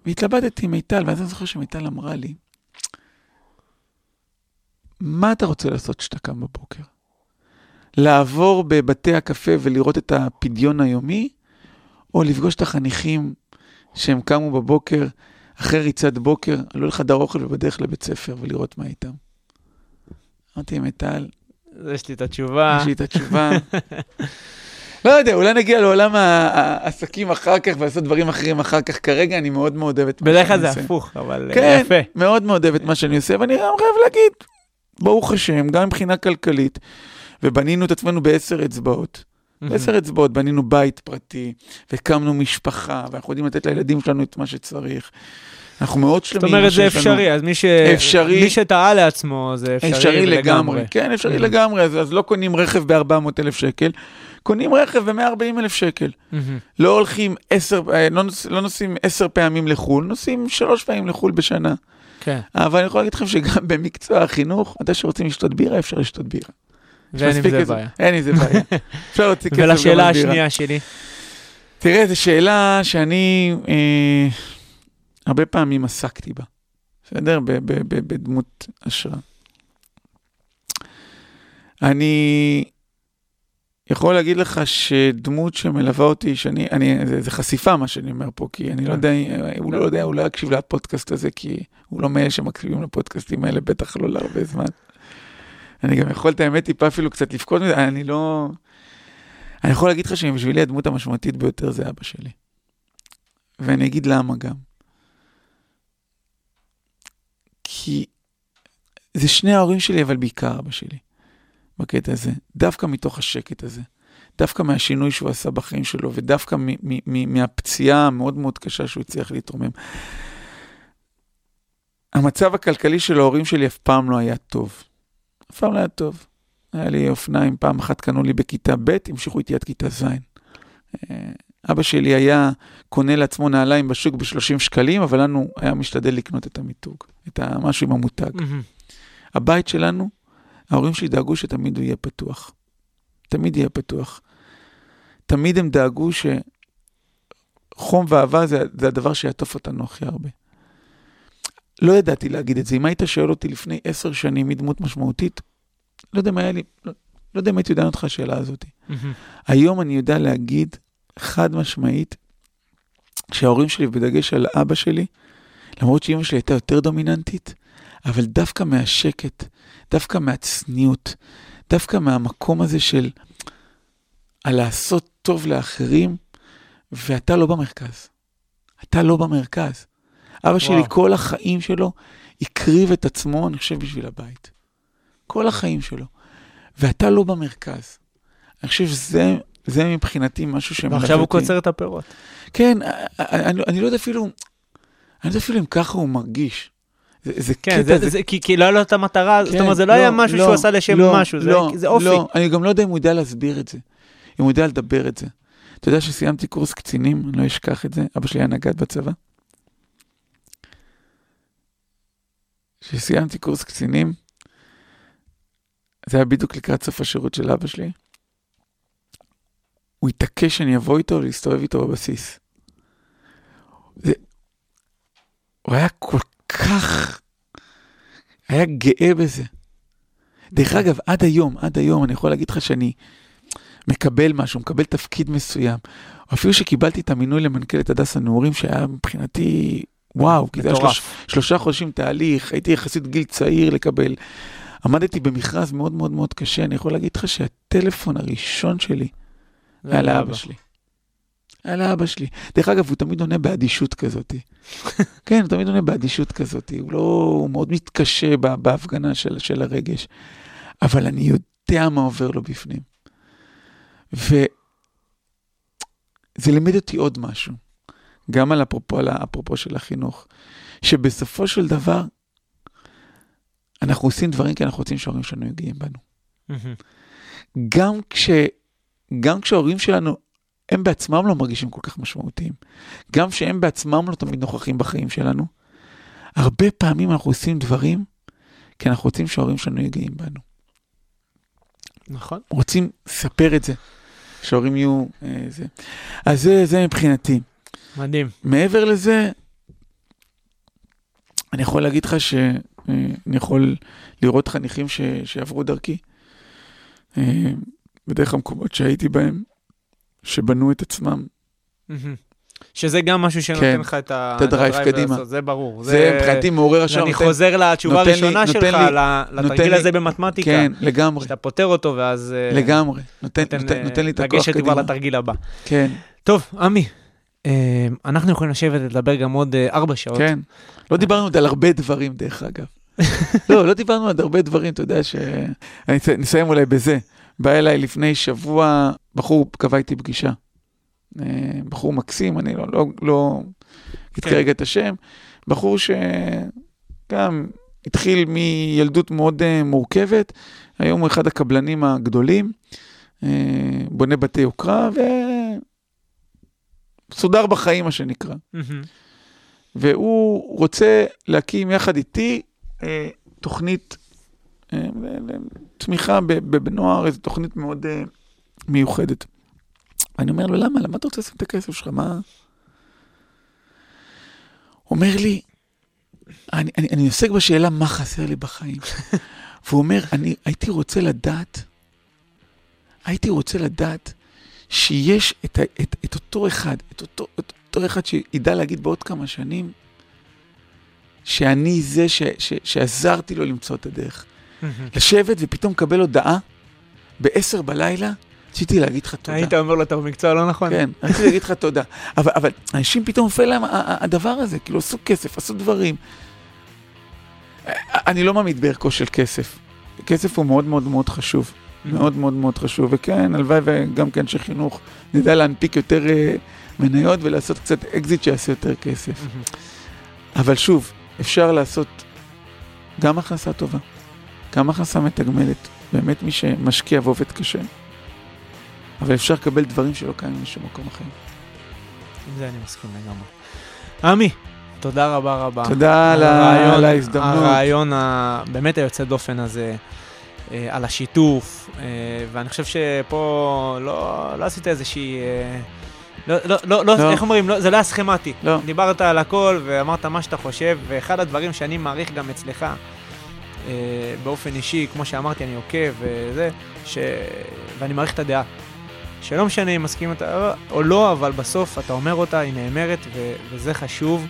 והתלבטתי עם מיטל, ואז אני זוכר שמיטל אמרה לי, מה אתה רוצה לעשות כשאתה קם בבוקר? לעבור בבתי הקפה ולראות את הפדיון היומי, או לפגוש את החניכים שהם קמו בבוקר, אחרי ריצת בוקר, עלו לחדר אוכל ובדרך לבית ספר ולראות מה איתם. אמרתי, מיטל,
יש לי את התשובה.
יש לי את התשובה. לא יודע, אולי נגיע לעולם העסקים אחר כך ולעשות דברים אחרים אחר כך. כרגע אני מאוד מאוד אוהב את מה
בדרך כלל
שאני
זה
עושה.
הפוך, אבל אה,
כן,
יפה.
מאוד מאוד אוהב את מה שאני עושה, ואני גם חייב להגיד, ברוך השם, גם מבחינה כלכלית, ובנינו את עצמנו בעשר אצבעות. בעשר אצבעות בנינו בית פרטי, והקמנו משפחה, ואנחנו יודעים לתת לילדים שלנו את מה שצריך. אנחנו מאוד
זאת
שלמים. עם
אומרת, זה
לנו.
אפשרי, אז מי ש-
אפשרי.
מי שטעה לעצמו, זה אפשרי
אפשרי לגמרי. כן, אפשרי. לגמרי, אז, אז לא קונים רכב ב-400 אלף שקל, קונים רכב ב-140 אלף שקל.
מהמם.
לא הולכים עשר, אה, לא, נוס, לא נוסעים עשר פעמים לחו"ל, נוסעים שלוש פעמים לחו"ל בשנה.
כן,
אבל אני יכול להגיד לכם שגם במקצוע החינוך, מתי שרוצים לשתות בירה, אפשר לשתות בירה.
ואין עם זה
כסף.
בעיה.
אין עם זה בעיה. אפשר להוציא כסף על
ולשאלה. השנייה שלי,
תראה, זו שאלה שאני אה, הרבה פעמים עסקתי בה, בסדר? בדמות השראה. אני יכול להגיד לך שדמות שמלווה אותי, שאני, אני, זה, זה חשיפה מה שאני אומר פה, כי אני לא יודע, הוא לא יודע, הוא לא יקשיב לפודקאסט הזה, כי הוא לא מאלה שמקשיבים לפודקאסטים האלה, בטח לא להרבה זמן. אני גם יכול, את האמת, טיפה אפילו קצת לבכות מזה, אני לא... אני יכול להגיד לך שבשבילי הדמות המשמעותית ביותר זה אבא שלי. ואני אגיד למה גם. כי זה שני ההורים שלי, אבל בעיקר אבא שלי, בקטע הזה. דווקא מתוך השקט הזה. דווקא מהשינוי שהוא עשה בחיים שלו, ודווקא מ- מ- מ- מהפציעה המאוד מאוד קשה שהוא הצליח להתרומם. המצב הכלכלי של ההורים שלי אף פעם לא היה טוב. אף פעם לא היה טוב. היה לי אופניים, פעם אחת קנו לי בכיתה ב', המשיכו איתי עד כיתה ז'. אה, אבא שלי היה קונה לעצמו נעליים בשוק ב-30 שקלים, אבל לנו היה משתדל לקנות את המיתוג, את המשהו עם המותג.
מהמם.
הבית שלנו, ההורים שלי דאגו שתמיד הוא יהיה פתוח. תמיד יהיה פתוח. תמיד הם דאגו שחום ואהבה זה, זה הדבר שיעטוף אותנו הכי הרבה. לא ידעתי להגיד את זה. אם היית שואל אותי לפני עשר שנים מי דמות משמעותית, לא יודע מה היה לי, לא, לא יודע אם הייתי יודע לך השאלה הזאת.
מהמם.
היום אני יודע להגיד חד משמעית שההורים שלי, בדגש על אבא שלי, למרות שאימא שלי הייתה יותר דומיננטית, אבל דווקא מהשקט, דווקא מהצניעות, דווקא מהמקום הזה של הלעשות טוב לאחרים, ואתה לא במרכז. אתה לא במרכז. אבא שלי,
וואו.
כל החיים שלו, הקריב את עצמו, אני חושב, בשביל הבית. כל החיים שלו. ואתה לא במרכז. אני חושב שזה זה מבחינתי משהו שמלווה
ועכשיו הוא
אותי.
קוצר את הפירות.
כן, אני, אני, אני לא יודע אפילו, אני לא יודע אפילו אם ככה הוא מרגיש. זה, זה
כן,
קטע,
זה- זה- כי כי לא היה לו את המטרה, זאת
כן,
אומרת, זה לא היה משהו שהוא עשה לשם
לא,
משהו, זה-
לא,
זה אופי.
לא, אני גם לא יודע אם הוא יודע להסביר את זה, אם הוא יודע לדבר את זה. אתה יודע שסיימתי קורס קצינים, אני לא אשכח את זה, אבא שלי היה נגד בצבא. כשסיימתי קורס קצינים, זה היה בדיוק לקראת סוף השירות של אבא שלי. הוא התעקש שאני אבוא איתו ולהסתובב איתו בבסיס. זה... הוא היה כל כך... היה גאה בזה. דרך אגב, עד היום, עד היום, אני יכול להגיד לך שאני מקבל משהו, מקבל תפקיד מסוים. אפילו שקיבלתי את המינוי למנכ"לת הדסה נעורים, שהיה מבחינתי, וואו, כי זה היה שלוש. שלושה חודשים תהליך, הייתי יחסית גיל צעיר לקבל. עמדתי במכרז מאוד מאוד מאוד קשה, אני יכול להגיד לך שהטלפון הראשון שלי היה לאבא שלי. היה לאבא שלי. דרך אגב, הוא תמיד עונה באדישות כזאת. כן, הוא תמיד עונה באדישות כזאת. הוא לא, הוא מאוד מתקשה בהפגנה של, של הרגש. אבל אני יודע מה עובר לו בפנים. וזה לימד אותי עוד משהו, גם על אפרופו, על אפרופו של החינוך, שבסופו של דבר, אנחנו עושים דברים כי אנחנו רוצים שההורים שלנו יהיו גאים בנו. גם, כש, גם כשההורים שלנו, הם בעצמם לא מרגישים כל כך משמעותיים, גם שהם בעצמם לא תמיד נוכחים בחיים שלנו, הרבה פעמים אנחנו עושים דברים כי אנחנו רוצים שההורים שלנו יהיו גאים בנו.
נכון.
רוצים לספר את זה, שההורים יהיו... אה, זה. אז זה, זה מבחינתי.
מדהים.
מעבר לזה, אני יכול להגיד לך שאני יכול לראות חניכים ש, שעברו דרכי, אה, בדרך המקומות שהייתי בהם, שבנו את עצמם.
שזה גם משהו שנותן
כן,
לך את
את הדרייב קדימה.
לעשות, זה ברור.
זה מבחינתי מעורר השראה.
אני
נותן-
חוזר לתשובה הראשונה שלך,
לי-
לתרגיל
לי-
הזה במתמטיקה.
כן, לגמרי,
שאתה פותר אותו, ואז... אה,
לגמרי. נותן,
נותן,
נותן,
אה,
נותן לי את הכוח
לגשת כבר
קדימה.
לתרגיל הבא.
כן,
טוב, עמי, אה, אנחנו יכולים לשבת ולדבר גם עוד ארבע שעות.
כן. לא דיברנו עוד על הרבה דברים, דרך אגב. לא, לא דיברנו עוד הרבה דברים, אתה יודע ש... אני נסיים אולי בזה. בא אליי לפני שבוע, בחור קבע איתי פגישה. אה, בחור מקסים, אני לא, לא, לא אגיד
כן.
כרגע את השם. בחור שגם התחיל מילדות מאוד אה, מורכבת, היום הוא אחד הקבלנים הגדולים, אה, בונה בתי יוקרה וסודר בחיים, מה שנקרא.
מהמם.
והוא רוצה להקים יחד איתי תוכנית תמיכה בנוער, איזו תוכנית מאוד אה, מיוחדת. ואני אומר לו, למה? למה אתה רוצה לשים את הכסף שלך? מה... אומר לי, אני, אני, אני עוסק בשאלה מה חסר לי בחיים. והוא אומר, אני הייתי רוצה לדעת, הייתי רוצה לדעת שיש את, את, את אותו אחד, את אותו, את אותו אחד שידע להגיד בעוד כמה שנים, שאני זה ש, ש, שעזרתי לו למצוא את הדרך.
מהמם.
לשבת ופתאום לקבל הודעה בעשר בלילה, רציתי להגיד לך תודה.
היית אומר לו, אתה במקצוע לא נכון?
כן, רציתי להגיד לך תודה. אבל, אבל אנשים פתאום נופל להם הדבר הזה, כאילו עשו כסף, עשו דברים. אני לא מעמיד בערכו של כסף. כסף הוא מאוד מאוד מאוד חשוב. מאוד מאוד מאוד חשוב. וכן, הלוואי וגם כאנשי חינוך נדע להנפיק יותר אה, מניות ולעשות קצת אקזיט שיעשה יותר כסף.
מהמם.
אבל שוב, אפשר לעשות גם הכנסה טובה, גם הכנסה מתגמלת, באמת מי שמשקיע ועובד קשה. אבל אפשר לקבל דברים שלא קיימים בשום מקום אחר.
עם זה אני מסכים לגמרי. עמי, תודה רבה רבה.
תודה על הריאיון- ההזדמנות.
הריאיון הבאמת היוצא דופן הזה, אה, על השיתוף, אה, ואני חושב שפה לא, לא עשית איזושהי... אה, לא, לא, לא, לא,
לא.
איך אומרים? לא, זה לא היה סכמטי.
לא.
דיברת על הכל ואמרת מה שאתה חושב, ואחד הדברים שאני מעריך גם אצלך, באופן אישי, כמו שאמרתי, אני עוקב וזה, ש... ואני מעריך את הדעה. שלא משנה אם מסכים איתה או לא, אבל בסוף אתה אומר אותה, היא נאמרת, ו... וזה חשוב.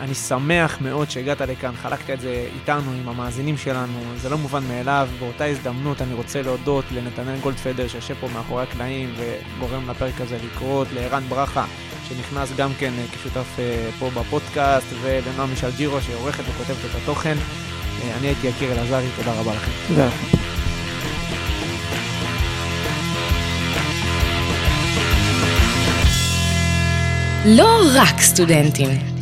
אני שמח מאוד שהגעת לכאן, חלקת את זה איתנו, עם המאזינים שלנו, זה לא מובן מאליו. באותה הזדמנות אני רוצה להודות לנתנאל גולדפדר שיושב פה מאחורי הקלעים וגורם לפרק הזה לקרות, לערן ברכה שנכנס גם כן אה, כשותף אה, פה בפודקאסט, ולנועם מישל ג'ירו שעורכת וכותבת את התוכן. אה, אני הייתי יקיר אלעזרי, תודה רבה לכם.
תודה.
לא רק סטודנטים.